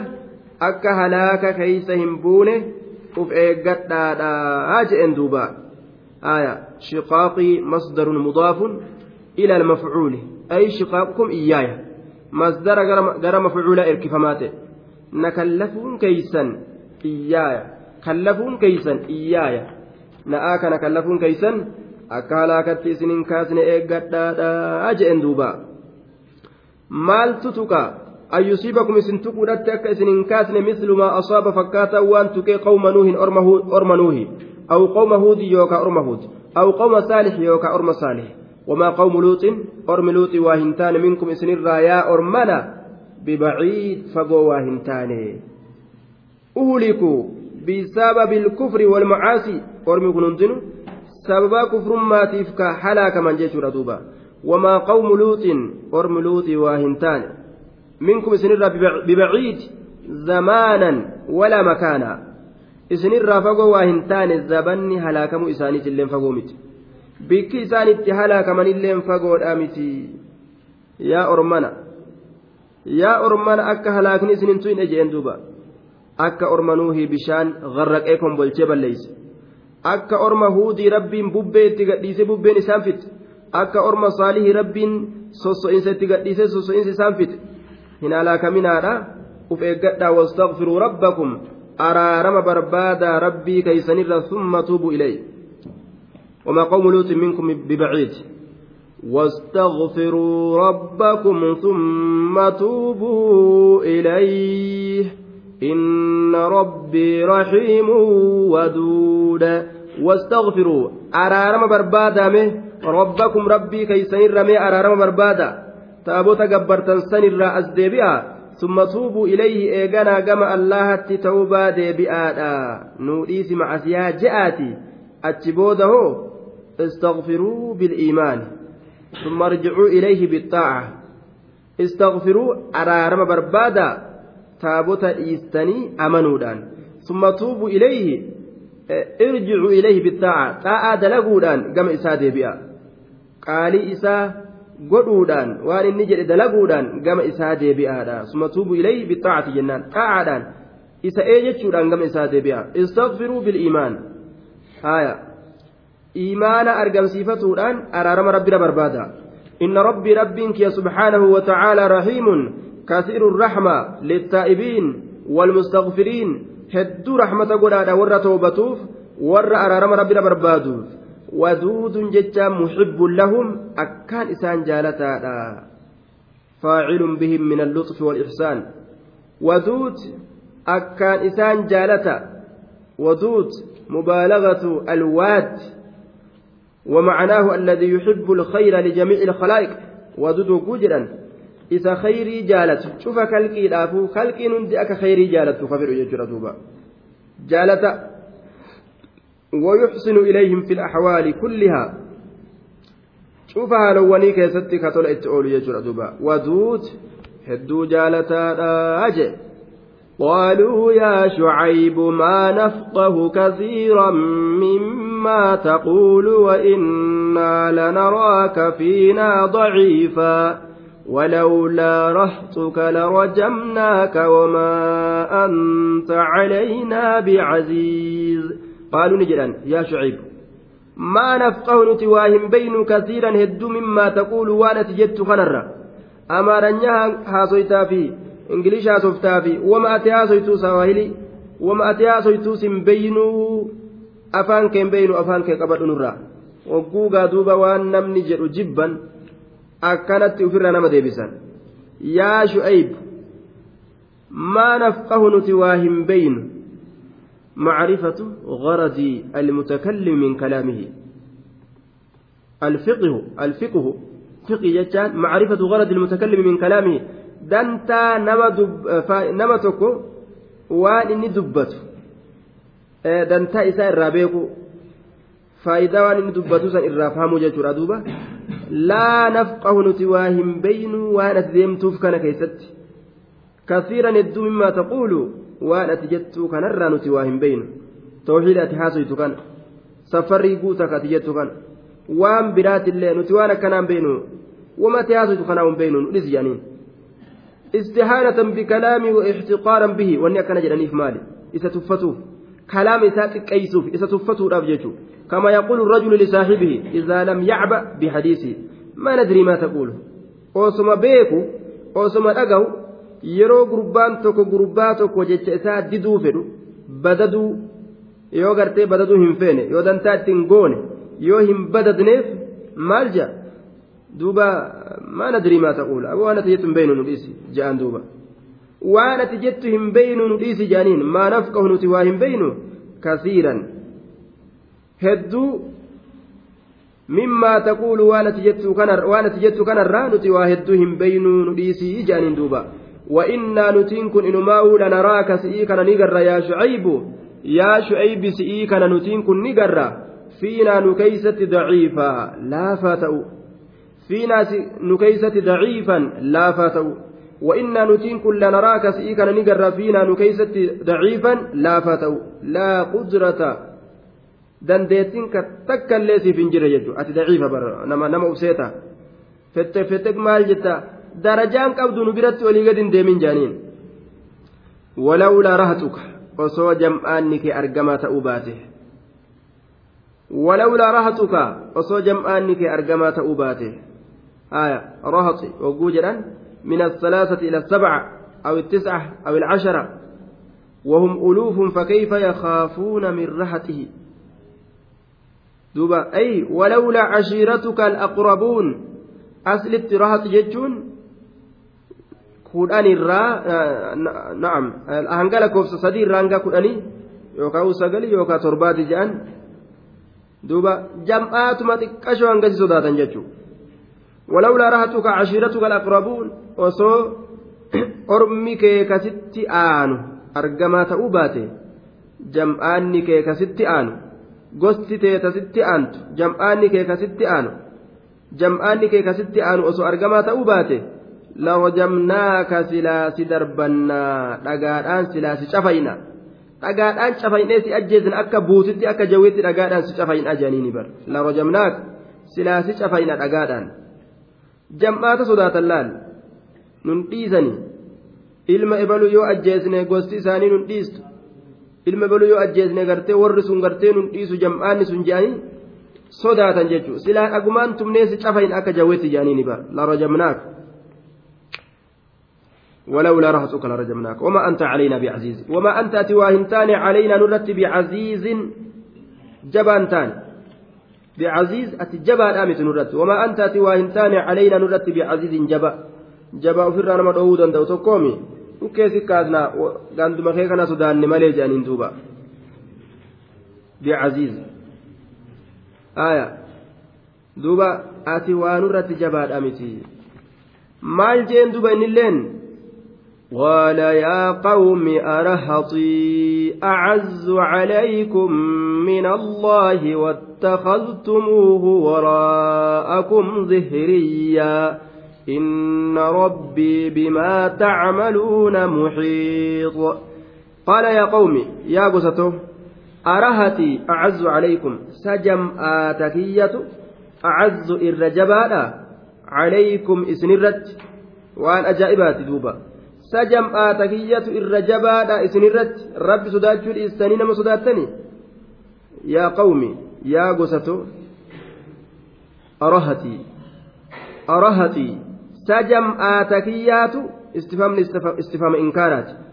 akka halaaka keeysa hin buune uf eeggadhaadhaa je'en duuba aya shiqaaqii masdarun mudaafun ila almafcuuli ay shiqaaqukum iyyaaya masdara gara mafcuula erkifamaa ta'e na kallafuun keeysan iyyaaya kallafuun keeysan iyyaaya na'aa kana kallafuun keeysan akka halaakatti isinin kaasne eeggadhaadhaa je'en duuba maaltu tuqa an yusiibakum isin tuquudhatti akka isin hin kaasne mislu maa asaaba fakkaataa waan tuqee qawma nuuhin orma nuuhi aw qawma huudi yookaa orma huud aw qawma saalix yookaa orma saalix wamaa qawmu luuxin ormi luuxi waa hin taane minkum isinirraa yaa ormana bibaciid fagoo waa hin taane uhlikuu bisababi kun hundinu sababaa kufrummaatiif ka halaakaman jechuudha duuba wamaa qawmu luuxin ormi luuxii waa hin taane ببعيد زمانا ولا مكانا. إسنرا فقوا واهنتان الزبن هلاكم إسانيت اللين فقوا مت بك إسانيت هلاكم اللين فقوا الآمتي يا أرمنا. يا أرمنا أكا هلاكني إسنين توين أجين دوبا. أكا أرمنوه بشان غرق إيكم بولتي ليس akka orma huudii rabbiin bubbee itti gadhiise bubbeen isaan fite akka orma saalihii rabbiin sosso'insa itti gadhiise sosso'insa isaan fite hin alaakaminaadha uf eeggadhaa wastaqfiruu rabbakum araarama barbaadaa rabbii keeysanirra summa tuubuu ilay وما قوم لوط منكم ببعيد واستغفروا ربكم ثم توبوا إليه إن ربي رحيم ودود واستغفروا. أرارم بربادا ربكم ربي كيسن رمي. أرارم بربادا. as deebi'a summa tuubuu ilayhi eeganaa gama allahatti ta'ubaa deebi'aadha nuu dhiisi macasiyaa je'aati achi booda hoo استغفروا بالإيمان. ثم ارجعوا إليه بالطاعة. استغفروا. أرارم بربادا. تابوت إيستني أمنودان. ثم توبوا إليه. ارجعوا إليه بالطاعة طاعة دلقودان قم إسادي بها قالي إسا godhuudhaan waan inni jedhe dalaguudhaan gama isaa deebi'aadha suma tuubu ilayhi bixaacati jennaan xaacaadhaan isa ee jechuudhaan gama isaa deebi'a istaqfiruu bil'iimaan haya iimaana argamsiifatuudhaan araarama rabbira barbaada inna rabbii rabbiin kiya subhaanahu wa ta'aalaa rahiimun kasiiru rahma littaa'ibiin walmustaqfiriin hedduu rahmata godhaadha warra toobatuuf warra araarama rabbira barbaaduuf. ودود جتا محب لهم أكان إسان جالتا فاعل بهم من اللطف والإحسان ودود أكان إسان جالتا ودود مبالغة الواد ومعناه الذي يحب الخير لجميع الخلائق ودود جدرا إذا خيري جالت شوف كالكي لافو كالكي نندي أك خيري جالت خبر يجرى دوبا جالتا ويحسن إليهم في الأحوال كلها شوفها لوني كيستي كتول اتقول يجرى دوبا ودود هدو جالتا أجي قالوا يا شعيب ما نفقه كثيرا مما تقول وإنا لنراك فينا ضعيفا ولولا رهطك لرجمناك وما أنت علينا بعزيز. قالوا نجدا يا شعيب ما نفقه نتواهم بين كثيرا هدو مما تقول وأنا تجدت خنرا أمارنيا هاسويتا في إنجليش هاسوفتا في وما أتي هاسويتو سواهلي وما أتي هاسويتو سنبينو أفان كن بينو أفان كن قبل نرا وقوغا دوبا وان نمني جدو جبا أكنت أفرنا نما ديبسان. يا شعيب ما نفقه نتواهم بينه معرفة غرض المتكلم من كلامه. الفقه الفقه فقه جتان معرفة غرض المتكلم من كلامه. دنتا نما دب نما تكو وان إني دبته دنتا إساء الرابيكو فإذا وان إني دبته سن إرافهمو جاتورا دوبا لا نفقه نتواهم بين وان أتديمتوف كان كيست كثيرا الدو مما تقول waan ati jettuu kanarraa nuti waa hin beeynu tawxiida ati haasoytu kana safarrii guutaa ati jettu kana waan biraatillee nuti waan akkanaan beeynu wama tayaasutu kanaa hin beeynu nu dhisi jedhaniin istihaanatan bikalaamii wa ixtiqaaran bihi wanni akkana jedhaniif maali isa tuffatuuf jechuudha kama yaquulu rajulu lisaaxibihi idaa lam yacba bihadiisii ma nadrii maa taquulu osoma beeku osoma dhagahu yeroo gurbaan tokko gurbaa tokko jecha isaa diduu fedhu badaduu yoo gartee badaduu hin feene yoo dantaa ittiin goone yoo hin badadneef maal jaa duuba maa nadrii maa taquula aboo waan ati jettu hin beeynu nu dhiisi ja'an duuba waan ati jettu hin beeynu nu dhiisi ja'aniin maa nafqahu nuti waa hin beeynu kasiiran hedduu mimmaa taquulu waan ati jettu kanarraa nuti waa hedduu hin beeynu nu dhiisii ja'aniin duuba وإنا نتين كن إنماء لنراك سئي كان نقر يا شعيب يا شعيب سئي كان نتين كن نقر فينا نكيسة ضعيفا لا فاتأو فينا نكيسة ضعيفا لا فاتأو وإنا نتين كن لنراك سئي كان نقر فينا نكيسة ضعيفا لا فاتأو لا قدرة bara nama nama ubseeta fette fette maal jetta darajaan qabdu nu biratti olii gadi hin deemin jaaniin walawlaa rahatuka osoo jam'aanni kee argamaa ta'uu baate walawlaa rahatuka osoo jam'aanni kee argamaa ta'uu baate haya rahati hogguu jedhan min الثلاثة إلى السبعة أو التسعة أو العشرة وهم ألوف فكيف يخافون من رحته دوبا أي ولولا عشيرتك الأقربون أسلت رهط جتون kudhan irraa na'am hanga lakkoofsa sadii irraa hanga kudhanii yookaan sagalii yookaan torbaati jedhan duuba jam'aatuma xiqqashoo hangasi sodaatan jechuudha walawlaa rahatuka cashiiratuka alaqrabuun osoo ormi kee kasitti aanu argamaa ta'uu baate jam'aanni kee kasitti aanu gosti tee kasitti aantu jam'aanni kee kasitti aanu jam'aanni kee kasitti aanu osoo argamaa ta'uu baate. lawajamnaaka silaasi darbannaa dhagaadhaan silaasi cafayna dhagaadhaan cafaynee si ajjeesin akka buutitti akka jawwitti dhagaadhaan si cafayna janiini bar lawajamnaaka silaasi cafayna dhagaadhaan jam'aata sodaatan laal nun dhiisani ilma ebalu yoo ajjeesne gosti isaanii nun dhiistu ilma ebalu yoo ajjeesne gartee warri sun gartee nun dhiisu jam'aanni sun je'anii sodaatan jechuudha silaa dhagumaan tumnee si cafayna akka jawwitti janiini bar lawajamnaaka. ولولا رهتك لرجمناك وما أنت علينا بعزيز وما أنت تواهنتان علينا نرت بعزيز جبانتان بعزيز أتجبان آمت نرت وما أنت تواهنتان علينا نرت بعزيز جبا. جبا أفرنا نما داودا داو تقومي وكيف كادنا عندما كيكنا سودان نمالي جانين دوبا بعزيز. آية. دوبا أتي وانرت جبان آمتي. maal jeen duba innilleen قال يا قوم أرهطي أعز عليكم من الله واتخذتموه وراءكم ظهريا إن ربي بما تعملون محيط. قال يا قوم يا قسته أرهتي أعز عليكم. سجم آتكية أعز إرجبالا عليكم إسنرت وأن أجائبات دوبا. Sajam'aata kiyyatu irra jabaadha isinirratti rabbi sodaachuu dhiistanii nama sodaattanii yaa qawmi yaa gosato arahatii arahatii sajam'aata kiyyaatu istifamni istifama inkaaraati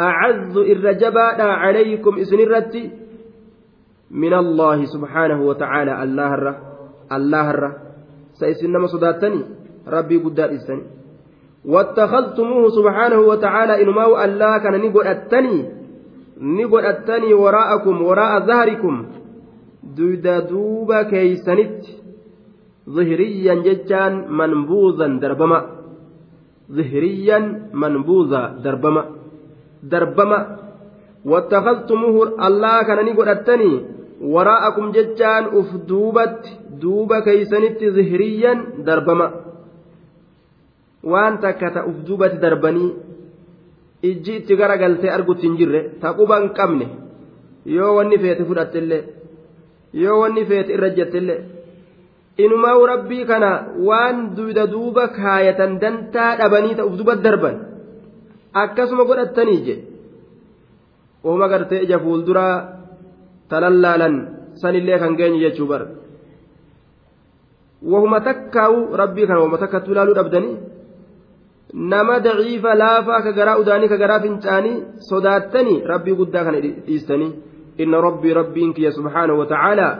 أعز الرجباء عليكم إسن الرتي من الله سبحانه وتعالى الله الرّ الله الرّ سيسنما صداتني ربي قدار إسني واتخذتموه سبحانه وتعالى إنما ألا كان نقول أتني نقول أتني وراءكم وراء ظهركم. دودا دوبا كيسنت. ظهريا ججان منبوذا دربما. ظهريا منبوذا دربما. دربما. واتخذتموه ألا كان نقول أتني وراءكم ججان أف دوبت دوبا كيسنت ظهريا دربما. Waan takka ta'uuf duubatti darbanii ijji itti garagaltee argutti hin jirre taquba hin qabne. Yoo wanni feete fudhattillee yoo wanni feete irra jettillee inumaa rabbii kana waan duyda duuba kaayatan dantaa dhabanii ta'uuf duba darban. Akkasuma godhatanii je. Ooma gartee ija fuulduraa talallaalan sanillee kan geenye jechuu bara. Wahuma takkaa'u rabbii kana wahuma takkattuu ilaaluu dhabdanii nama daciifa laafaa ka garaa udaanii ka garaa fincaanii sodaattanii rabbii guddaa kana dhiistanii inna rabbii rabbiin kiyya subhaanahu wa ta'aalaa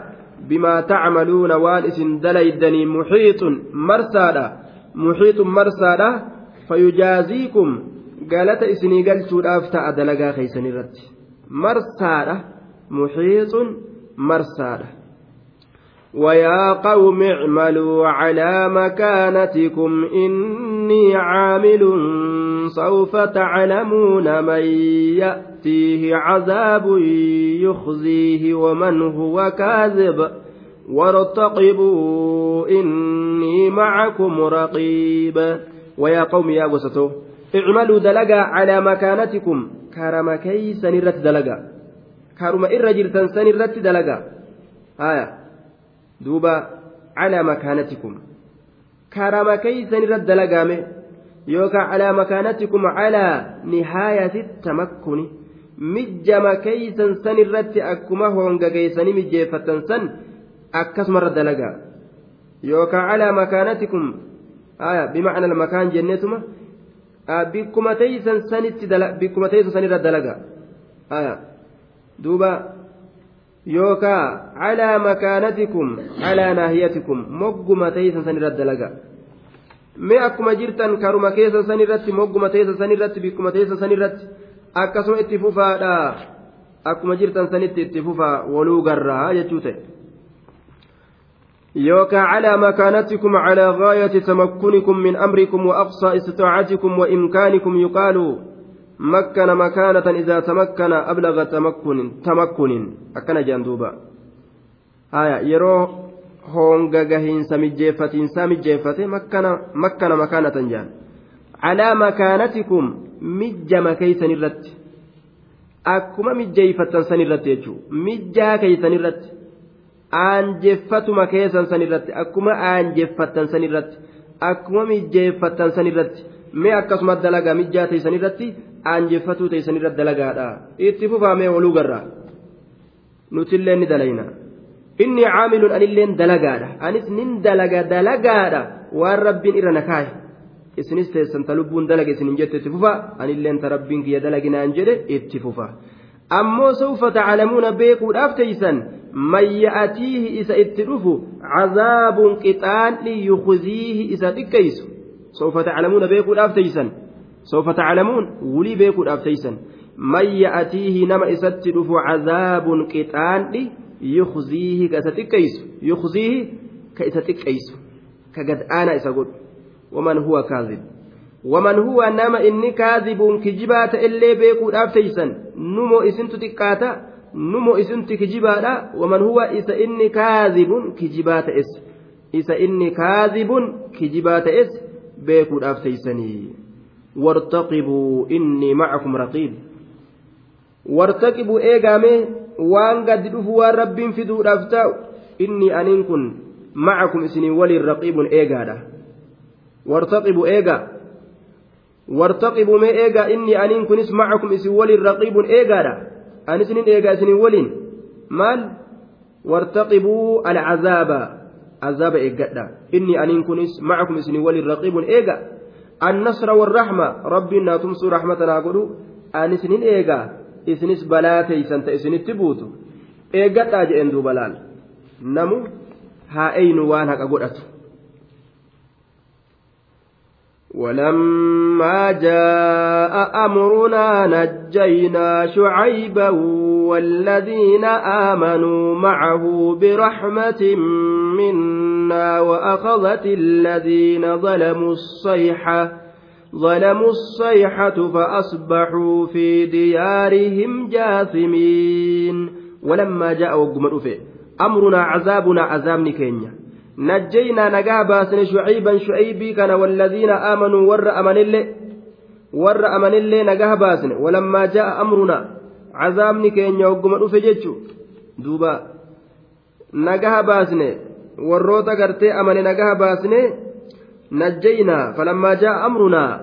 bimaa tacmaluuna waan isin dalaydanii muxiixun marsaadha muxiixun marsaadha fayujaaziikum galata isinii galchuudhaaf ta'a dalagaa keeysan irratti marsaadha muxiixun marsaadha ويا قوم اعملوا على مكانتكم إني عامل سوف تعلمون من يأتيه عذاب يخزيه ومن هو كاذب وارتقبوا إني معكم رقيب. ويا قوم يا قصته اعملوا دلقا على مكانتكم. كرم كيس نرت دلقا. كرم إرجل سنرت دلقا. آية. Duuba calaa makaanatikum. Karama keeysan irra dalagaame yookaan calaa makaanatikum calaa nihaayati tamakkuni. Mijjama keeysan san irratti akkuma honga geeysanii mijjeeffatan san akkasumarra dalagaa. Yookaan calaa makaanatikum bimacna makaan jenneetuma bikkuma teeysan sanirra dalagaa. Duuba yookaa calaa makaanatikum calaa naahiyatikum mogguma teeysan san irratti dalaga mee akkuma jirtan karuma keessa san irratti mogguma teessa san irratti bikkuma teessa san irratti akkasuma itti fufaadha akkuma jirtan sanitti itti fufaa waluu garraa jechuu ta'e يوكا على مكانتكم على غاية تمكنكم من أمركم وأقصى استطاعتكم وإمكانكم يقال مكن مكانة إذا تمكن أبلغ تمكن تمكن أكن جندوبا آية يرو هونغا جهين سمجيفتين سمجيفتي مكن مكن مكانة جان على مكانتكم مجة كيسن الرت akkuma mijjeeyfattan san irratti jechuun mijjaa keeysan irratti aanjeffatuma keessan san irratti akkuma aanjeffattan san irratti akkuma mijjeeffattan san irratti mee akkasuma dalagaa mijjaa teessan irratti aanjeffatuu teessan irratti dalagaadha. Itti fufaamee waluu garraa nutillee ni dalayna. Inni caamilun anilleen dalagaadha. Anis nin dalaga dalagaadha. Waan rabbiin irra na kaaye isinis teessan ta lubbuun dalaga isin hin jette itti fufa. Anilleen ta rabbiin kiyya dalaginaan jedhe itti fufa. Ammoo sawfa taclamuuna beekuudhaaf teeysan man ya'atiihi isa itti dhufu cazaabun qixaanni yukhziihi isa xiqqeeysu sawfa taclamuuna beekuudhaaf teeysan sawfa taclamuun wulii beekuudhaaf teeysan man ya'atiihi nama isatti dhufu cazaabun qixaanni yukhziihi ka isa xiqqeeysu yukhziihi ka isa xiqqeeysu ka gad'aana isa godhu waman huwa kaazib waman huwa nama inni kaazibun kijibaa ta'ellee beekuudhaaf teeysan numo isintu xiqqaata numo isintu kijibaadha waman huwa isa inni kaazibun kijibaa ta'es isa inni kaazibun wartaqibuu innii macakum raqiib wartaqibuu eegaame waan gaddi dhufu waan rabbiin fiduudhaaf ta'u innii aniin kun macakum isinii waliin raqiibun eegaadha wartaqibuu eegaa wartaqibuu mee eegaa innii aniin kunis macakum isin waliin raqiibun eegaadha ani isinin eegaa isinin waliin maal wartaqibuu alcazaaba azaaba eeggadha inni aniin kunis macakum isinin waliin raqiibun eega rabbiin naa tumsuu rahmatanaa godhu ani isinin eegaa isinis balaa teeysan ta isinitti buutu eeggadhaa jedhen duuba laal namu haa eynu waan haqa godhatu ولما جاء أمرنا نجينا شعيبا والذين آمنوا معه برحمة منا وأخذت الذين ظلموا الصيحة ظلموا الصيحة فأصبحوا في ديارهم جاثمين. ولما جاء وقم أمرنا عذابنا عذاب كينيا نجا باسن شعيبا شعيبي كان والذين آمنوا ور أمن الله ور أمن الله نجا باسن ولما جاء أمرنا عذابني كين يوقم فجتشو دوبا نجا باسن warroota gartee amane nagaha baasne najjaynaa falammaa jaa'a amrunaa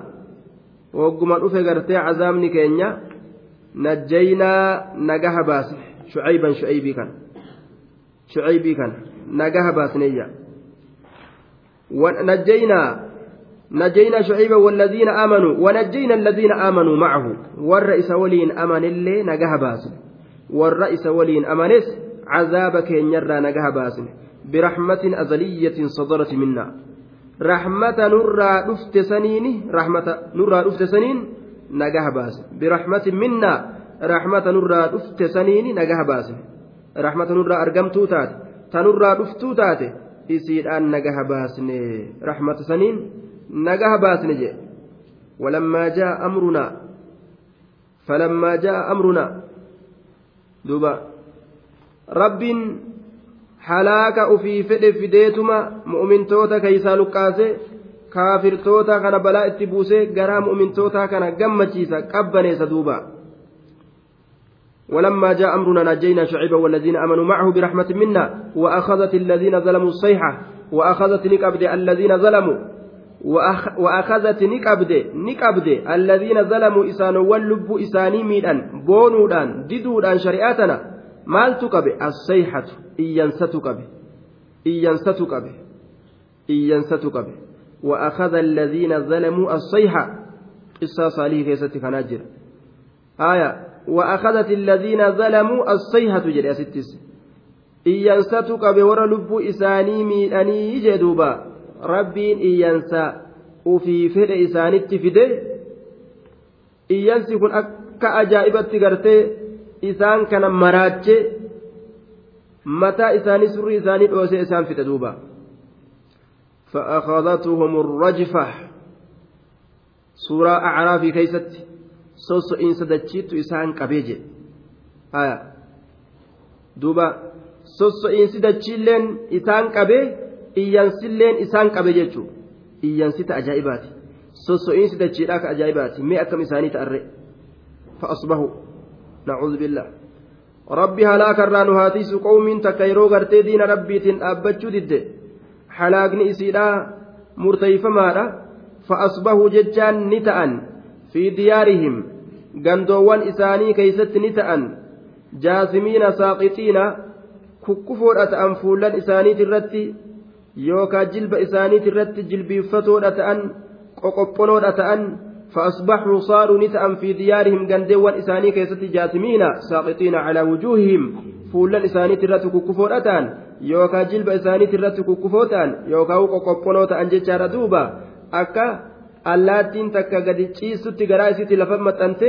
wogguma dhufe gartee cazaabni keenya najjaynaa nagaha baasne shucayban shucaybii kana shucaybii kana nagaha baasneeyya najjaynaa نجينا شعيبا والذين آمنوا ونجينا الذين آمنوا معه. والرئيس ولين أمن اللي نجاه باسل والرئيس ولين أمنس عذابك ينرى نجاه باسل برحمة أزلية صدرت منا. رحمة نرى دفت سنين رحمة نرى دفت سنين نجاه باسل برحمة منا رحمة نرى دفت سنين نجاه باسل رحمة نرى أرقمتو تات تنرى دفتو تات isiidhaan nagaha baasne rahmata saniin nagaha baasne jee. Walammaa jaa amrunaa falammaa jaa amrunaa duuba. Rabbiin halaaka ufii fedhe fideetuma mu'mintoota keeysaa luqqaase kaafirtoota kana balaa itti buusee garaa mu'mintootaa kana gammachiisa qabbaneessa duuba ولما جاء أمرنا نجينا شعيبا والذين آمنوا معه برحمة منا وأخذت الذين ظلموا الصيحة وأخذت نكبد الذين ظلموا وأخ وأخذت نكبد نكبد الذين ظلموا إسان واللب إساني ميدان بونودان ددودان شريعتنا. maaltu qabe assayhatu iyyansatu qabe iyyansatu qabe iyyansatu qabe وأخذ الذين ظلموا الصيحة. قصة صالح كيست كناجر آية. وأخذت الذين ظلموا الصيحة جل ستس إيانساتك بور لب إساني ميلاني جدوبا ربين إيانسا. وفي فد إساني تفده إيانسي كن أكا أجائبت قرتي isaan kana maraache mataa isaanii surrii isaanii dhoosee isaan fixe duuba فأخذتهم الرجفة. سورة أعراف كيست سوسو إن سدتشيت إسان كبيجي آية دوبا سوسو إن سدتشيلين إسان كبي إيانسلين إسان كبيجي إيانسيت أجائباتي سوسو إن سدتشيلاك أجائباتي مئة كم إساني تأري فأصبحوا نعوذ بالله ربي هلاك الران هاتيس قوم تكيرو غرتي دين ربيتين أبتشو دد حلاقني إسيدا مرتيف مالا فأصبحوا ججان نتأن في ديارهم غندوان إساني كيست نتأن جاثمين ساقطين kukkufoodha ta'an fuullan isaaniit irratti yookaan jilba isaaniit irratti jilbiiffatoodha ta'an qoqophonoodha ta'an فأصبحوا صاروا نتأم في ديارهم قندوان إساني كيست جاثمين ساقطين على وجوههم فولا إساني ترتك كفورتان يوكا جلب إساني ترتك كفوتان يوكا وقوقبونوت أنججار دوبا أكا allaattiin takka gadi ciisutti garaa isitti lafa maxxante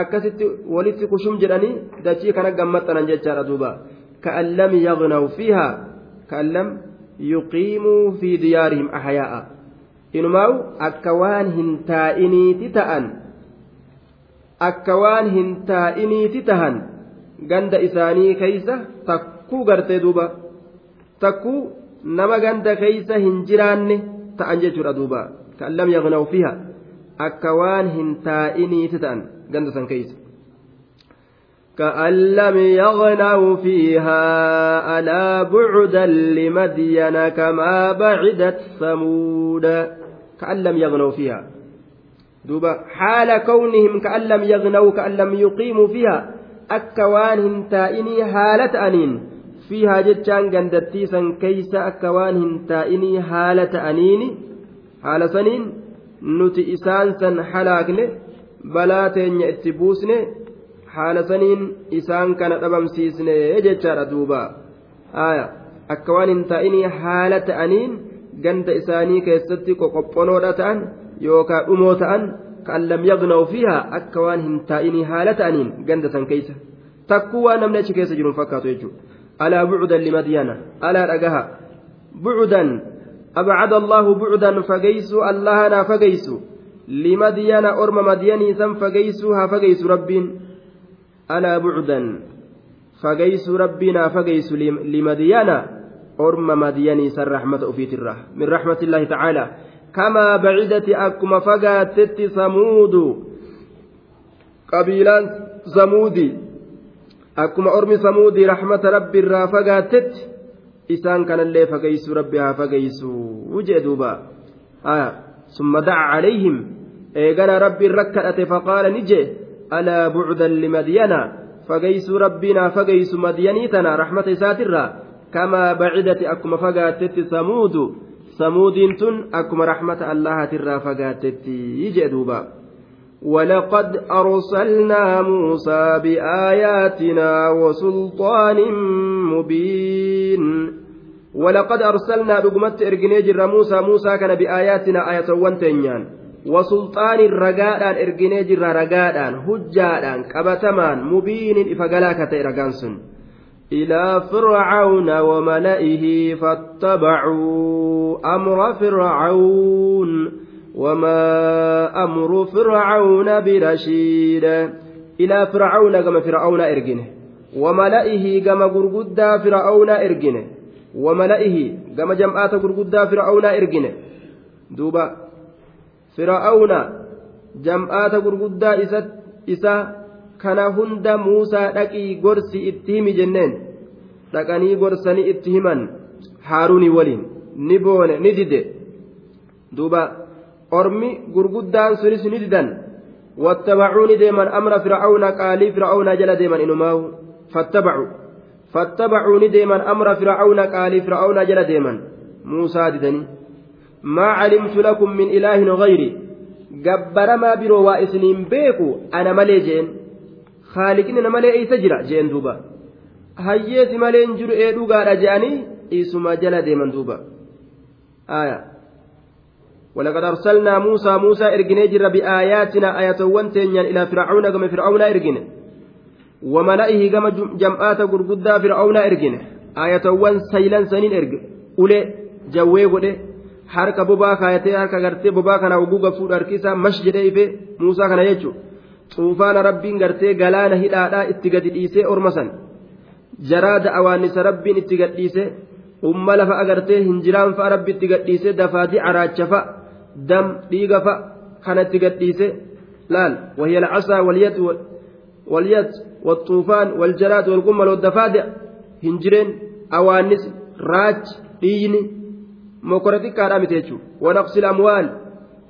akkasitti walitti kushum jedhanii dachii kana gammaxxanan jechaadha duuba ka'an lam yagnaw fiihaa ka'an lam yuqiimuu fi diyaarihim ahyaa'a inumaa'u akka waan hin taa'iniiti ta'an akka waan hin taa'iniiti tahan ganda isaanii keeysa takkuu gartee duuba takkuu nama ganda keeysa hin jiraanne ta'an jechuudha duuba fiha akka waan hin taa'iniiti ta'an ganda san keeysa كأن لم يغنوا فيها. ألا بعدا لمدين كما بعدت ثمود. كأن لم يغنوا فيها. دوبا حال كونهم كأن لم يغنوا كأن لم يقيموا فيها. أكوانهم تائني حالة أنين. فيها جتشان قندتيسا كيس. أكوانهم تائني حالة أنين حال سنين نتي إسانسا حلاقن بلاتين يأتبوسن حال سنين إسان كان أبمسيسن جتشار دوبا آية أكوان تائني حالة أنين ganda isaanii keessatti qoqophonoodha ta'an yookaan dhumoo ta'an kan lam yagnaw fiihaa akka waan hin taa'inii haala ta'aniin ganda san keessa takkuu waan namni achi keessa jiru fakkaatu jechuudha alaa bucudan limadiyana alaa dhagaha bucudan abcada allahu bucudan fageysuu allahanaa fageysu limadiyana orma madiyanii san fageysuu haa fageysu rabbiin alaa bucudan fageysuu rabbiinaa fageysu limadiyana orma madiyanii san rahmata ufiitirra min rahmati illaahi tacaala kamaa bacidati akkuma fagaattetti samuudu qabiilaan samuudi akkuma ormi samuudii rahmata rabbi irraa fagaattetti isaan kanallee fageysuu rabbi haa fageysuu jee duuba. Summa daca calayhim eegana rabbiin rakkadhate faqaala ni jee alaa bucdan limadyana fageysuu rabbiin haa fageysu madyanii tana raxmata isaatirraa kamaa bacidati akkuma fagaattetti samuudu samuudiin tun akkuma raxmata allahatirraa fagaattetti jee duuba ولقد أرسلنا موسى بآياتنا وسلطان مبين. ولقد أرسلنا بقمت إرجني جر موسى موسى كان بآياتنا آية وانتينيان وسلطان رقادان إرجني جر رقادان هجادان كبتمان مبين إفقلاك تيرقانسن إلى فرعون وملئه فاتبعوا أمر فرعون. وما أمر فرعون برشيد إلى فرعون كما فرعون إرجنه وملئه كما قرقدا فرعون إرجنه وملئه كما جمعات قرقدا فرعون إرجنه دوبا فرعون جمعات قرقدا إسا إسا kana hunda muusaa dhaqii gorsi itti himi jenneen dhaqanii gorsanii itti himan haaruunii waliin ni gurguddaan sunis ni didan wattabacuu ni deeman amra fir'aawna qaalii fir'aawnaa jala deeman inumaahu fattabacuu fattabacuu ni deeman amra fir'aawna qaalii fir'aawnaa jala deeman muusaa didanii maa calimtu lakum min ilaahin gayri gabbaramaa biroo waa isiniin beeku ana malee jeen haaliqni namalee eeysa jira jeen duuba hayyeesi malee hin jiru ee dhugaadha je'anii isuma jala deeman duuba ولقد أرسلنا موسى موسى إرجني جر بآياتنا آية وانتين إلى فرعون كما فرعون إرجن وملئه كما جمعات غرغدا فرعون إرجن آية وان سيلان سنين إرج أولي جوي ودي harka bobaa kaayatee harka gartee bobaa kana oguuga fuudha harkisaa mash jedhee ife muusaa kana jechuudha xuufaana rabbiin gartee galaana hidhaadhaa itti gadi dhiisee orma san jaraada awaannisa rabbiin itti gadhiise umma lafa agartee hinjiraan fa'a rabbi itti gadhiise dafaatii caraacha fa'a dam dhiiga fa kanatti gadhiise laal wahiya alcasaa walyat walxuufaan waljaraad walqummal waddafaada hin jireen awaannis raachi dhiiyni mokora xiqqaadha miti jechuudha wanaqsil amwaal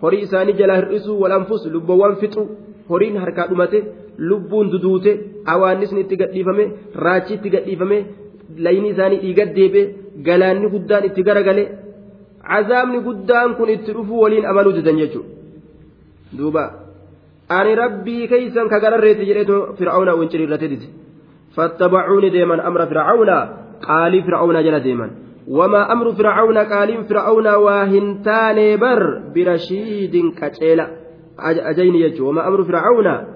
horii isaanii jala hir'isuu walanfus lubbawwan fixu horiin harkaa dhumate lubbuun duduute awaannisni itti gadhiifame raachi itti gadhiifame layni isaanii dhiigat deebi'e galaanni guddaan itti garagale. Itti dhufuu waliin amaluu didan jechuudha duuba ani rabbii keeysan ka gararreetti jedheetu fir'aawna winciriirrate dide fattabacuuni deeman amra fir'aawna qaalii fir'aawna jala deeman. وما أمر فرعون قال فرعون واهنتان بر برشيد كتيلا أجين يجو وما أمر فرعون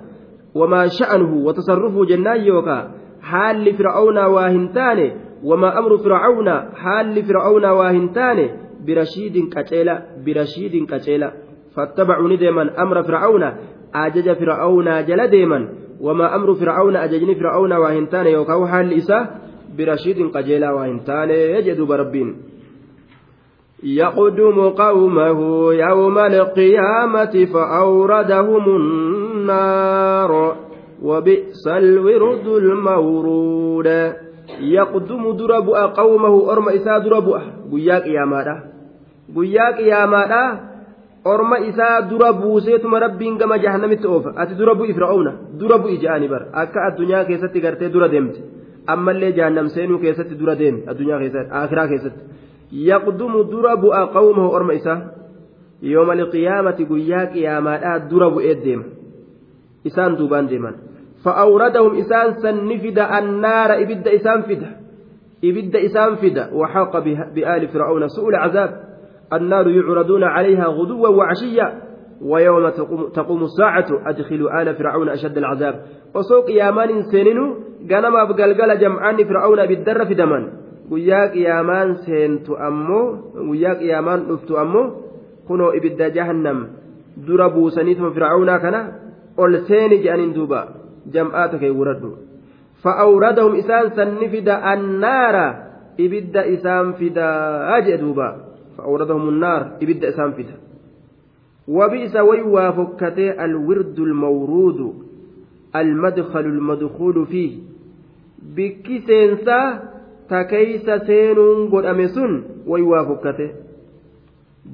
وما شأنه وتصرفه جنان يوكا حال فرعون واهنتان وما أمر فرعون حال فرعون واهنتان برشيد كتيلا برشيد كتيلا فاتبعوا ندما أمر فرعون أجج فرعون جل ديما وما أمر فرعون أججني فرعون واهنتان يوكا حال إساه برشيد قجيلا وإن تاني يجد بربين. يقدم قومه يوم القيامة فأوردهم النار. وبئس الورد المورود. يقدم درب قومه أرم إسا درب قياك يا يا مادا orma isaa dura buuseetuma rabbiin gama jahannamitti oofa ati dura bu'i fir'aawna dura bu'i je'ani bar akka addunyaa keessatti gartee dura deemte ammallee jahannam seenuu keessatti dura deeme addunyaa keessatti akiraa keessatti yaqdumu dura bu'a qawmahu orma isaa yooma alqiyaamati guyyaa qiyaamaadhaa dura bu'ee deema isaan duubaan deeman فأوردهم إسان سنفد النار إبد إسان فدا إبد إسان فدا وحاق بآل فرعون سوء العذاب النار يعرضون عليها غدوا وعشيا ويوم تقوم الساعة أدخلوا آل فرعون أشد العذاب وسوق يامان سننو ganamaaf galgala jam'aanni fir'aawna biddarra fidaman guyyaa qiyaamaan seentu ammoo guyyaa qiyaamaan dhuftu ammoo kunoo ibidda jahannam dura buusaniituma fir'aawnaa kana ol seeni je'aniin duuba jam'aata kee wuradhu fa'awradahum isaan sanni fida annaara ibidda isaan fidaa jee duuba fa'awradahum annaar ibidda isaan fida وبئس ويوا فكتي الورد المورود المدخل المدخول فيه keeysa seenuun godhame sun way waa fokkate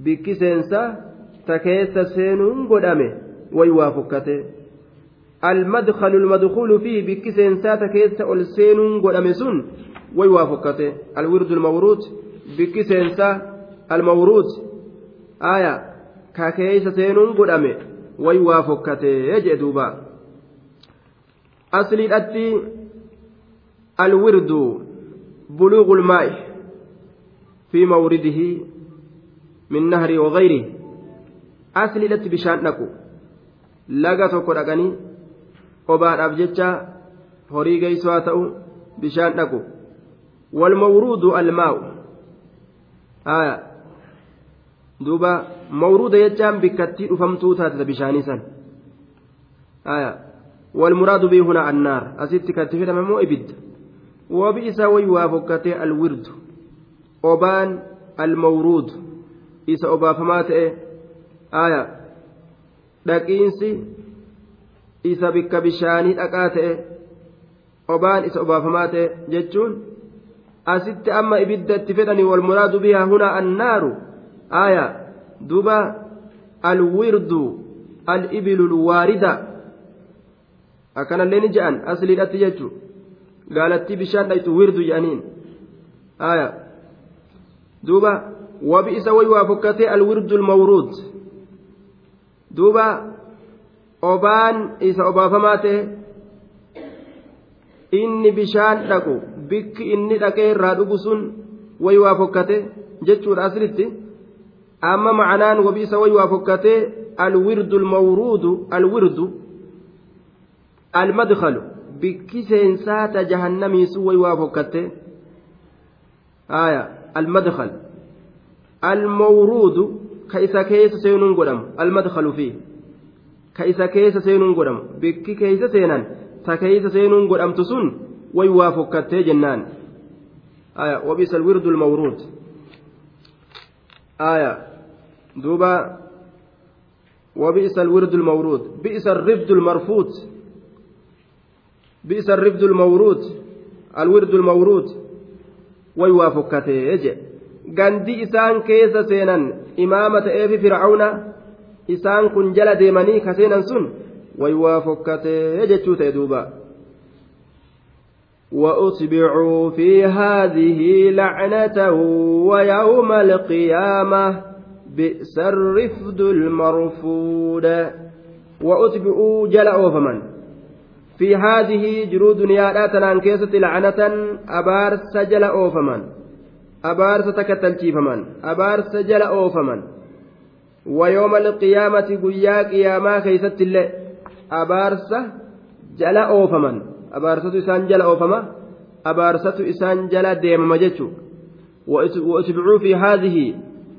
bikki seensaa ta keessa seenuun godhame way waa fokkate المدخل المدخول فيه بك سينسات كيس السين قدام سن ويوافقته الورد المورود بك سينسا المورود آية ككيس سين قدام ويوافقته يجدوبا أصل الأتي الورد بلوغ الماء في مورده من نهر وغيره. أصل الأتي بشان نكو. laga tokko dhaqanii qobaadhaaf jecha horii geessoo haa ta'u bishaan dhaqu duuba mawruuda jechaan bikkattii dhufamtuu taateta bishaanii san والمراد به هنا النار أسيت كتفت مو إبد وبئس ويوا فكتي الورد أبان المورود إذا أبا فمات آية dhaqiinsi isa bikka bishaanii dhaqaa ta'e obaan isa obaafamaa ta'e jechuun asitti amma ibidda itti fedhanii walmuraadu bihaa hunaa annaaru آية دوبا الورد الإبل الواردة أكان اللين جأن أصلي لا تيجو قالت بشان ليت ورد جأنين آية دوبا وبئس ويوا فكتي الورد المورود دوبا obaan isa obaafamaa ta'e inni bishaan dhaqu bikki inni dhaqee irraa dhugu sun wayii waa fokkate jechuudha asiritti amma macanaan wabii isa wayi waa fokkatee alwirdu almawruudu alwirdu almadkalu bikki seensaata jahannamii sun wayi waa fokkatte aya almadkal almawruudu ka isa keessa seenuun godhamu almadkalu fi ka isa keessa seenuun godhamu bikki keessa seenan ta keessa seenuun godhamtu sun way waa fokkattee jennaan aya wabisa alwirdu almawruud aya duuba وبئس الورد المورود بئس الرفد المرفوض بئس الرفد المورود الورد المورود ويوافقته يجي imaama ta'eefi fir'auna isaan kun jala deemanii ka seenan sun way waa fokkatee jechuu ta'e duuba وأتبعوا في هذه لعنة ويوم القيامة بئس الرفد المرفود. وأتبعوا جل أوفمن. في هذه جرود دنيا تنان كيسة لعنة أبار سجل أوفمن. takka talchiifaman abaarsa jala oofaman ويوم القيامة قيا قياما كيست الله أبارسة جلا أوفمن. أبارسة إسان جلا أوفما. أبارسة إسان جلا ديم مجتشو وأتبعوا في هذه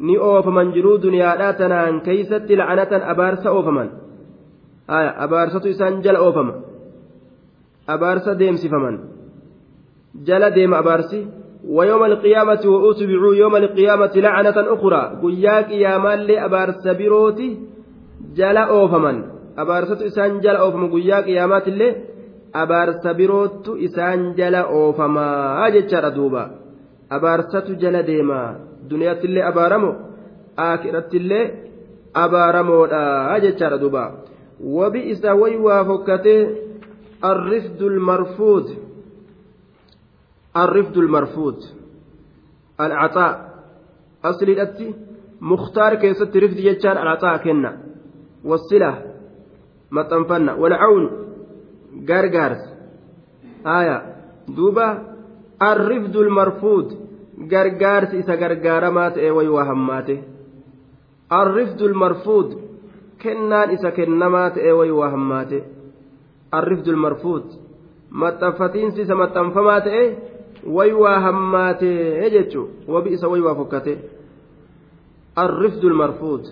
ni oofaman jiruu duniyaadhaa tanaan keeysatti la'anatan abaarsa oofaman aya abaarsatu isaan jala oofama abaarsa deemsifaman jala deema abaarsi ويوم القيامة وأتبعوا يوم القيامة لعنة أخرى قياك يا مالي أبار سبيروتي جلا أوفمن أبارسة إسان جلا أوفم قياك يا مات اللي أبار سبيروت إسان جلا أوفما أجتشار دوبا أبارسة جلا ديما دنيا اللي أبارمو آخرة اللي أبارمو أجتشار دوبا وبئس ويوا فكته الرفد المرفوض الرفد المرفوض العطاء أصل الأتي مختار كيست رفد يجان العطاء كنا والصلة مطنفنا والعون غارغارس آية دوبا الرفد المرفوض gargaarsi isa gargaaramaa ta'e wayii waa hammaate. Arrifdul marfuud kennaan isa kennamaa ta'e wayii waa hammaate. Arrifdul marfuud maxxanfatiinsi isa maxxanfamaa ta'e wayii waa hammaate jechuun wabii isa wayii waa fokkate arrifdul marfuud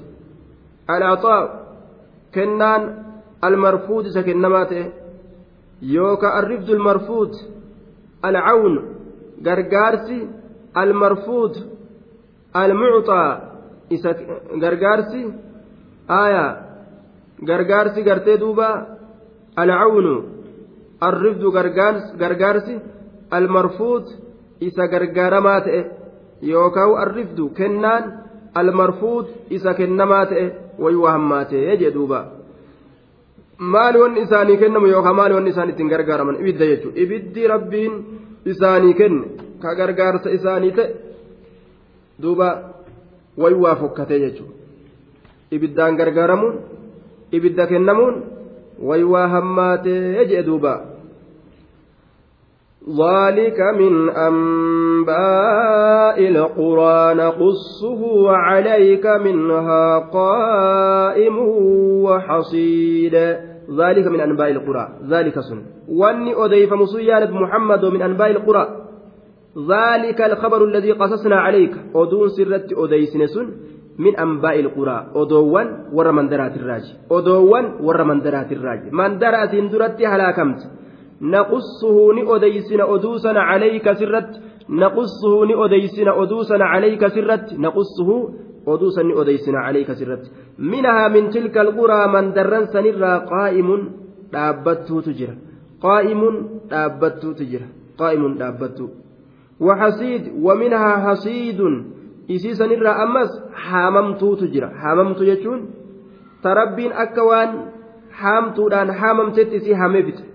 alaaxaa kennaan almarfuud isa kennamaa ta'e. Yookaan arrifdul marfuud alcawnu gargaarsi. المرفوض المعطى غرغارسي آية غرغارسي غرتي دوبا العون الرفد غرغارسي المرفوض isa gargaaramaa ta'e yookaan arrifdu kennaan almarfuud isa kennamaa ta'e wayii waa hammaatee jedhuuba maali wanni isaanii kennamu yookaan maali wanni isaan ittiin gargaaraman ibidda jechuudha ibiddi rabbiin isaanii kenne ka gargaarsa isaanii ta'e duuba wayii waa fokkatee jechuudha ibiddaan gargaaramuun ibidda kennamuun wayii waa hammaatee jedhe duuba. ذلك من أنباء القرى نقصه عليك منها قائم وحصيد ذلك من أنباء القرى ذلك سن واني أضيف مصيانة محمد من أنباء القرى ذلك الخبر الذي قصصنا عليك. أدون سرت أديسن سن من أنباء القرى. أدوان ور درات الراج. أدوان ور درات الراج. درات درت هلاكمت نقصه نؤديسن أدوسنا عليك سرت. نقصه نؤديسن أدوسنا عليك سرت. نقصه أدوسا نؤديسنا عليك سرت. منها من تلك القرى من درن سنرى قائم دابته تجرى. قائم دابته تجرى. قائم دابته وحصيد ومنها isii sanirraa ammas haamamtuutu jira haamamtu jechuun tarabbiin akka waan haamtuudhaan haamamtetti isii haamee fixe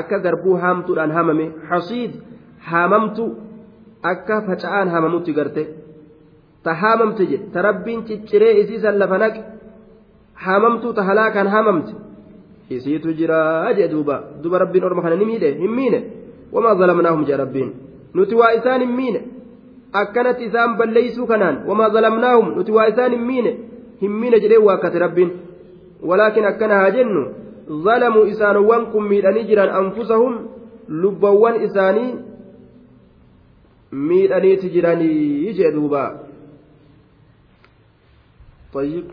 akka garbuu haamtuudhaan haamame hasiid haamamtu akka faca'aan haamamutti garte ta haamamte jedhe ta rabbiin cicciree isiisan lafa naqe haamamtuu ta halaakaan haamamte isiitu jiraa jee duuba duba rabbiin orma kana ni miidhe hin miine wamaa zalamnaahum jee rabbiin nuti waa isaan hin miine akkanatti isaan balleeysuu kanaan wamaa zalamnaahum nuti waa isaan hin miine hin miine jedhee waakkate rabbiin walaakin akkana haa jennu ظلموا إسانوان كن ميداني جران أنفسهم لبوان إساني ميداني تجراني يجي دوبا طيب